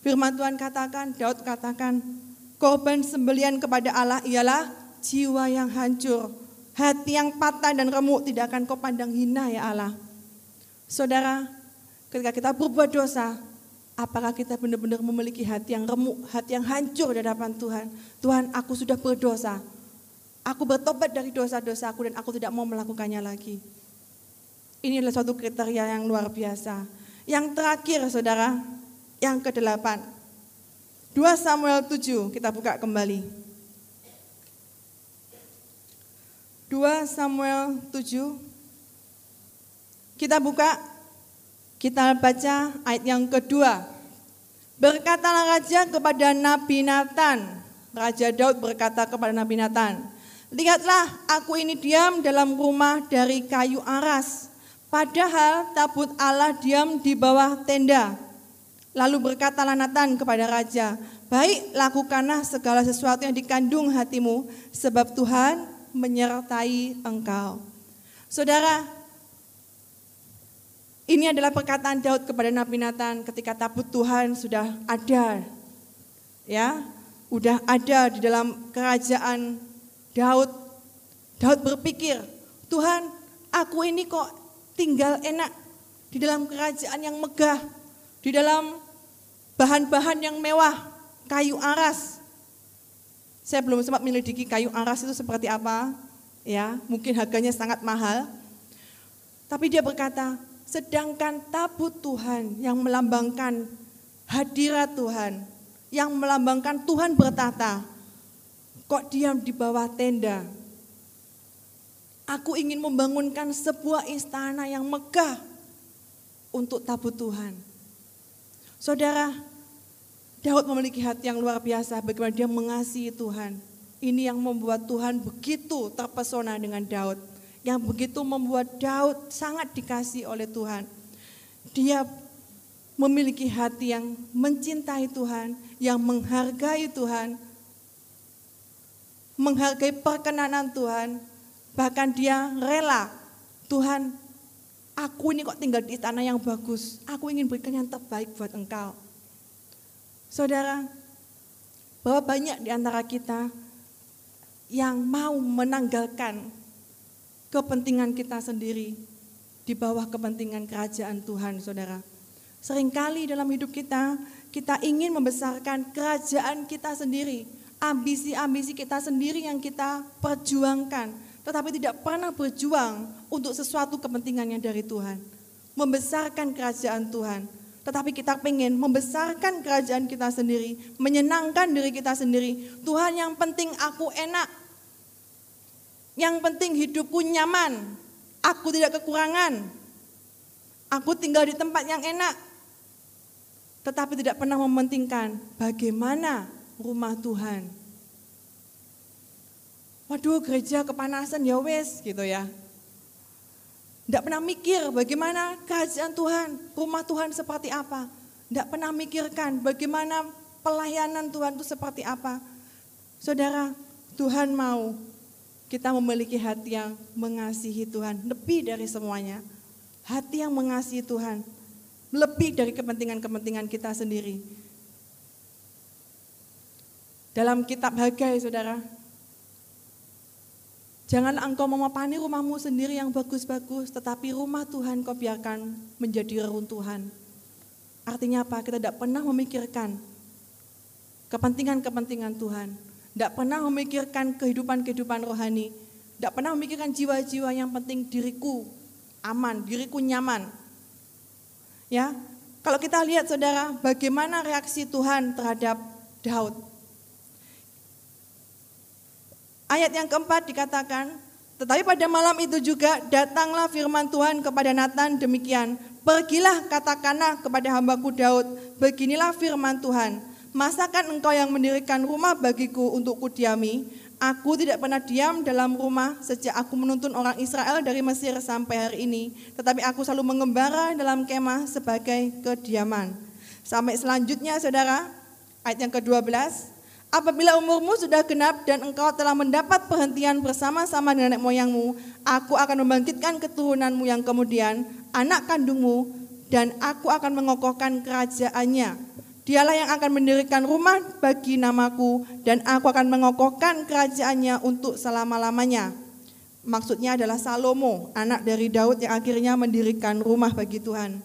Firman Tuhan katakan, Daud katakan, korban sembelihan kepada Allah ialah jiwa yang hancur. Hati yang patah dan remuk tidak akan kau pandang hina ya Allah. Saudara, Ketika kita berbuat dosa, apakah kita benar-benar memiliki hati yang remuk, hati yang hancur di hadapan Tuhan? Tuhan, aku sudah berdosa. Aku bertobat dari dosa-dosaku dan aku tidak mau melakukannya lagi. Ini adalah suatu kriteria yang luar biasa. Yang terakhir saudara, yang kedelapan. 2 Samuel 7, kita buka kembali. 2 Samuel 7, kita buka kita baca ayat yang kedua. Berkatalah raja kepada Nabi Nathan. Raja Daud berkata kepada Nabi Nathan, Lihatlah aku ini diam dalam rumah dari kayu aras. Padahal tabut Allah diam di bawah tenda. Lalu berkatalah Nathan kepada raja, Baik lakukanlah segala sesuatu yang dikandung hatimu, sebab Tuhan menyertai engkau. Saudara, ini adalah perkataan Daud kepada Nabi Nathan ketika tabut Tuhan sudah ada ya, udah ada di dalam kerajaan Daud. Daud berpikir, Tuhan, aku ini kok tinggal enak di dalam kerajaan yang megah, di dalam bahan-bahan yang mewah, kayu aras. Saya belum sempat menyelidiki kayu aras itu seperti apa, ya, mungkin harganya sangat mahal. Tapi dia berkata, sedangkan tabut Tuhan yang melambangkan hadirat Tuhan, yang melambangkan Tuhan bertata, kok diam di bawah tenda. Aku ingin membangunkan sebuah istana yang megah untuk tabut Tuhan. Saudara, Daud memiliki hati yang luar biasa bagaimana dia mengasihi Tuhan. Ini yang membuat Tuhan begitu terpesona dengan Daud. Yang begitu membuat Daud sangat dikasih oleh Tuhan. Dia memiliki hati yang mencintai Tuhan, yang menghargai Tuhan, menghargai perkenanan Tuhan, bahkan dia rela, Tuhan, aku ini kok tinggal di istana yang bagus, aku ingin berikan yang terbaik buat engkau. Saudara, bahwa banyak di antara kita yang mau menanggalkan kepentingan kita sendiri di bawah kepentingan kerajaan Tuhan, saudara. Seringkali dalam hidup kita, kita ingin membesarkan kerajaan kita sendiri, ambisi-ambisi kita sendiri yang kita perjuangkan, tetapi tidak pernah berjuang untuk sesuatu kepentingan yang dari Tuhan. Membesarkan kerajaan Tuhan, tetapi kita pengen membesarkan kerajaan kita sendiri, menyenangkan diri kita sendiri. Tuhan yang penting aku enak, yang penting hidupku nyaman, aku tidak kekurangan, aku tinggal di tempat yang enak, tetapi tidak pernah mementingkan bagaimana rumah Tuhan. Waduh gereja kepanasan ya wes gitu ya. Tidak pernah mikir bagaimana kerajaan Tuhan, rumah Tuhan seperti apa. Tidak pernah mikirkan bagaimana pelayanan Tuhan itu seperti apa. Saudara, Tuhan mau kita memiliki hati yang mengasihi Tuhan lebih dari semuanya. Hati yang mengasihi Tuhan lebih dari kepentingan-kepentingan kita sendiri. Dalam kitab Hagai, saudara, jangan engkau memapani rumahmu sendiri yang bagus-bagus, tetapi rumah Tuhan kau biarkan menjadi reruntuhan. Artinya apa? Kita tidak pernah memikirkan kepentingan-kepentingan Tuhan. Tidak pernah memikirkan kehidupan-kehidupan rohani. Tidak pernah memikirkan jiwa-jiwa yang penting diriku aman, diriku nyaman. Ya, kalau kita lihat saudara, bagaimana reaksi Tuhan terhadap Daud. Ayat yang keempat dikatakan, tetapi pada malam itu juga datanglah firman Tuhan kepada Nathan demikian, pergilah katakanlah kepada hambaku Daud, beginilah firman Tuhan, masakan engkau yang mendirikan rumah bagiku untuk kudiami, Aku tidak pernah diam dalam rumah sejak aku menuntun orang Israel dari Mesir sampai hari ini. Tetapi aku selalu mengembara dalam kemah sebagai kediaman. Sampai selanjutnya saudara, ayat yang ke-12. Apabila umurmu sudah genap dan engkau telah mendapat perhentian bersama-sama dengan nenek moyangmu, aku akan membangkitkan keturunanmu yang kemudian, anak kandungmu, dan aku akan mengokohkan kerajaannya Dialah yang akan mendirikan rumah bagi namaku dan aku akan mengokohkan kerajaannya untuk selama-lamanya. Maksudnya adalah Salomo, anak dari Daud yang akhirnya mendirikan rumah bagi Tuhan.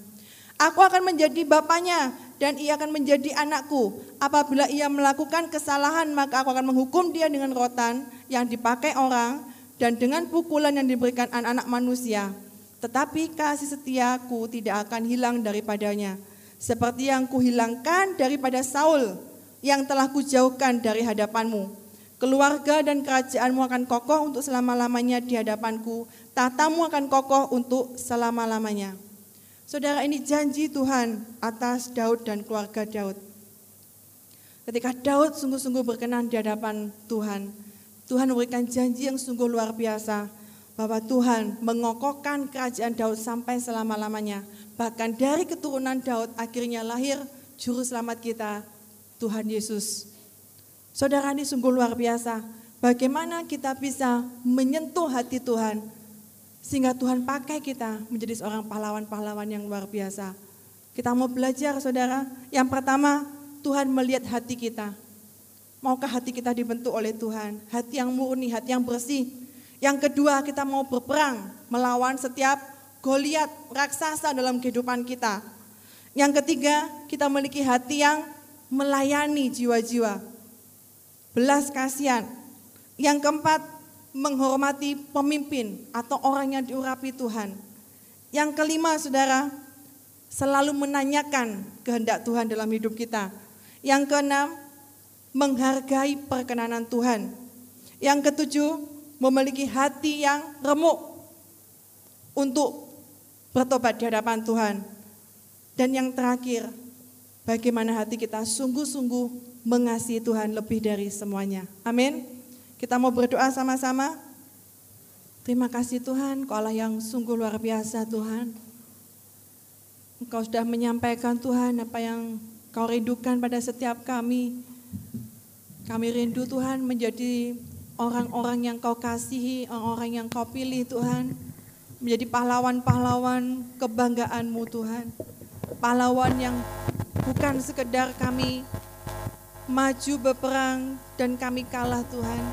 Aku akan menjadi bapaknya dan ia akan menjadi anakku. Apabila ia melakukan kesalahan maka aku akan menghukum dia dengan rotan yang dipakai orang dan dengan pukulan yang diberikan anak-anak manusia. Tetapi kasih setiaku tidak akan hilang daripadanya seperti yang kuhilangkan daripada Saul yang telah kujauhkan dari hadapanmu. Keluarga dan kerajaanmu akan kokoh untuk selama-lamanya di hadapanku. Tatamu akan kokoh untuk selama-lamanya. Saudara ini janji Tuhan atas Daud dan keluarga Daud. Ketika Daud sungguh-sungguh berkenan di hadapan Tuhan, Tuhan memberikan janji yang sungguh luar biasa bahwa Tuhan mengokohkan kerajaan Daud sampai selama-lamanya. Bahkan dari keturunan Daud akhirnya lahir juru selamat kita, Tuhan Yesus. Saudara ini sungguh luar biasa. Bagaimana kita bisa menyentuh hati Tuhan sehingga Tuhan pakai kita menjadi seorang pahlawan-pahlawan yang luar biasa. Kita mau belajar saudara. Yang pertama, Tuhan melihat hati kita. Maukah hati kita dibentuk oleh Tuhan? Hati yang murni, hati yang bersih. Yang kedua, kita mau berperang melawan setiap Goliat raksasa dalam kehidupan kita. Yang ketiga, kita memiliki hati yang melayani jiwa-jiwa. Belas kasihan. Yang keempat, menghormati pemimpin atau orang yang diurapi Tuhan. Yang kelima, saudara, selalu menanyakan kehendak Tuhan dalam hidup kita. Yang keenam, menghargai perkenanan Tuhan. Yang ketujuh, memiliki hati yang remuk untuk bertobat di hadapan Tuhan. Dan yang terakhir, bagaimana hati kita sungguh-sungguh mengasihi Tuhan lebih dari semuanya. Amin. Kita mau berdoa sama-sama. Terima kasih Tuhan, Kau Allah yang sungguh luar biasa Tuhan. Engkau sudah menyampaikan Tuhan apa yang Kau rindukan pada setiap kami. Kami rindu Tuhan menjadi orang-orang yang kau kasihi, orang-orang yang kau pilih Tuhan. Menjadi pahlawan-pahlawan kebanggaanmu Tuhan. Pahlawan yang bukan sekedar kami maju berperang dan kami kalah Tuhan.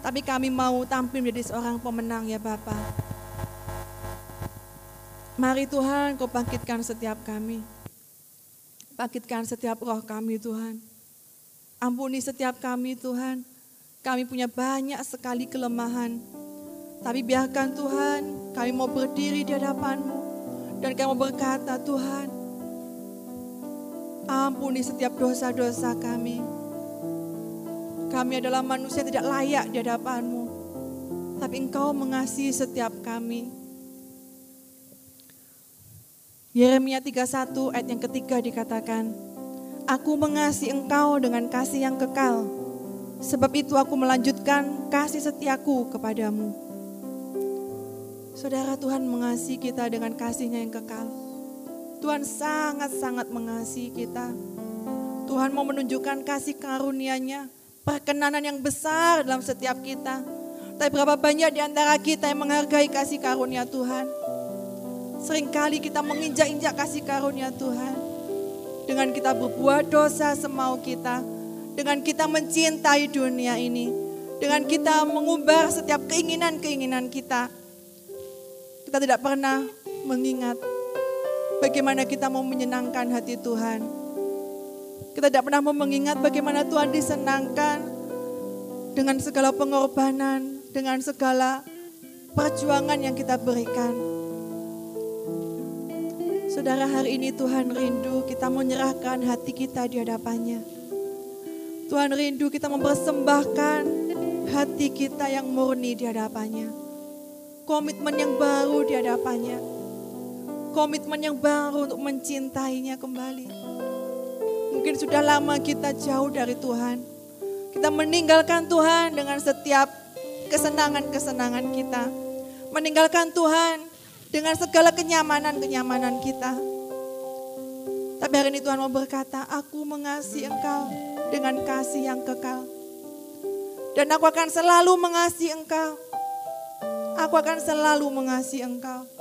Tapi kami mau tampil menjadi seorang pemenang ya Bapak. Mari Tuhan kau bangkitkan setiap kami. Bangkitkan setiap roh kami Tuhan Ampuni setiap kami Tuhan. Kami punya banyak sekali kelemahan. Tapi biarkan Tuhan, kami mau berdiri di hadapan-Mu. Dan kami mau berkata, Tuhan, ampuni setiap dosa-dosa kami. Kami adalah manusia tidak layak di hadapan-Mu. Tapi Engkau mengasihi setiap kami. Yeremia 31 ayat yang ketiga dikatakan, Aku mengasihi engkau dengan kasih yang kekal. Sebab itu aku melanjutkan kasih setiaku kepadamu. Saudara Tuhan mengasihi kita dengan kasihnya yang kekal. Tuhan sangat-sangat mengasihi kita. Tuhan mau menunjukkan kasih karunia-Nya, perkenanan yang besar dalam setiap kita. Tapi berapa banyak di antara kita yang menghargai kasih karunia Tuhan. Seringkali kita menginjak-injak kasih karunia Tuhan dengan kita berbuat dosa semau kita, dengan kita mencintai dunia ini, dengan kita mengubah setiap keinginan-keinginan kita. Kita tidak pernah mengingat bagaimana kita mau menyenangkan hati Tuhan. Kita tidak pernah mau mengingat bagaimana Tuhan disenangkan dengan segala pengorbanan, dengan segala perjuangan yang kita berikan. Saudara hari ini Tuhan rindu kita menyerahkan hati kita di hadapannya. Tuhan rindu kita mempersembahkan hati kita yang murni di hadapannya. Komitmen yang baru di hadapannya. Komitmen yang baru untuk mencintainya kembali. Mungkin sudah lama kita jauh dari Tuhan. Kita meninggalkan Tuhan dengan setiap kesenangan-kesenangan kita. Meninggalkan Tuhan dengan segala kenyamanan-kenyamanan kita. Tapi hari ini Tuhan mau berkata, aku mengasihi engkau dengan kasih yang kekal. Dan aku akan selalu mengasihi engkau. Aku akan selalu mengasihi engkau.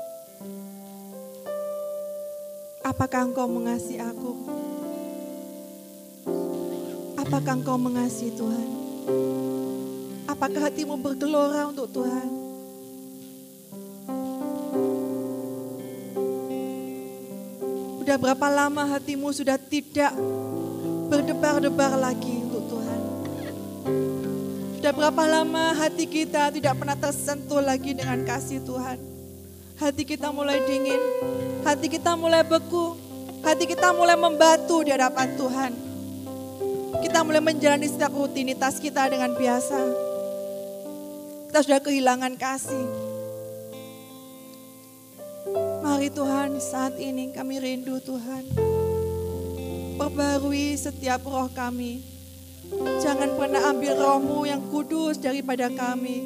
Apakah engkau mengasihi aku? Apakah engkau mengasihi Tuhan? Apakah hatimu bergelora untuk Tuhan? Sudah berapa lama hatimu sudah tidak berdebar-debar lagi untuk Tuhan? Sudah berapa lama hati kita tidak pernah tersentuh lagi dengan kasih Tuhan? Hati kita mulai dingin, hati kita mulai beku, hati kita mulai membatu di hadapan Tuhan. Kita mulai menjalani setiap rutinitas kita dengan biasa. Kita sudah kehilangan kasih. Mari Tuhan saat ini kami rindu Tuhan. Perbarui setiap roh kami. Jangan pernah ambil rohmu yang kudus daripada kami.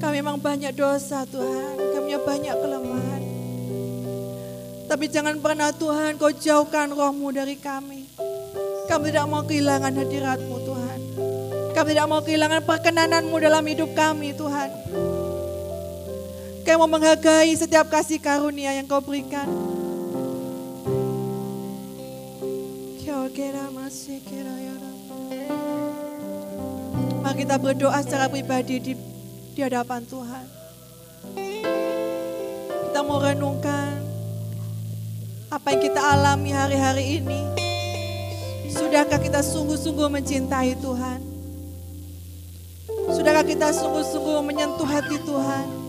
Kami memang banyak dosa Tuhan. Kami banyak kelemahan. Tapi jangan pernah Tuhan kau jauhkan rohmu dari kami. Kami tidak mau kehilangan hadiratmu Tuhan. Kami tidak mau kehilangan perkenananmu dalam hidup kami Tuhan. Kau mau menghargai setiap kasih karunia yang kau berikan. Mari kita berdoa secara pribadi di, di hadapan Tuhan. Kita mau renungkan apa yang kita alami hari-hari ini. Sudahkah kita sungguh-sungguh mencintai Tuhan? Sudahkah kita sungguh-sungguh menyentuh hati Tuhan?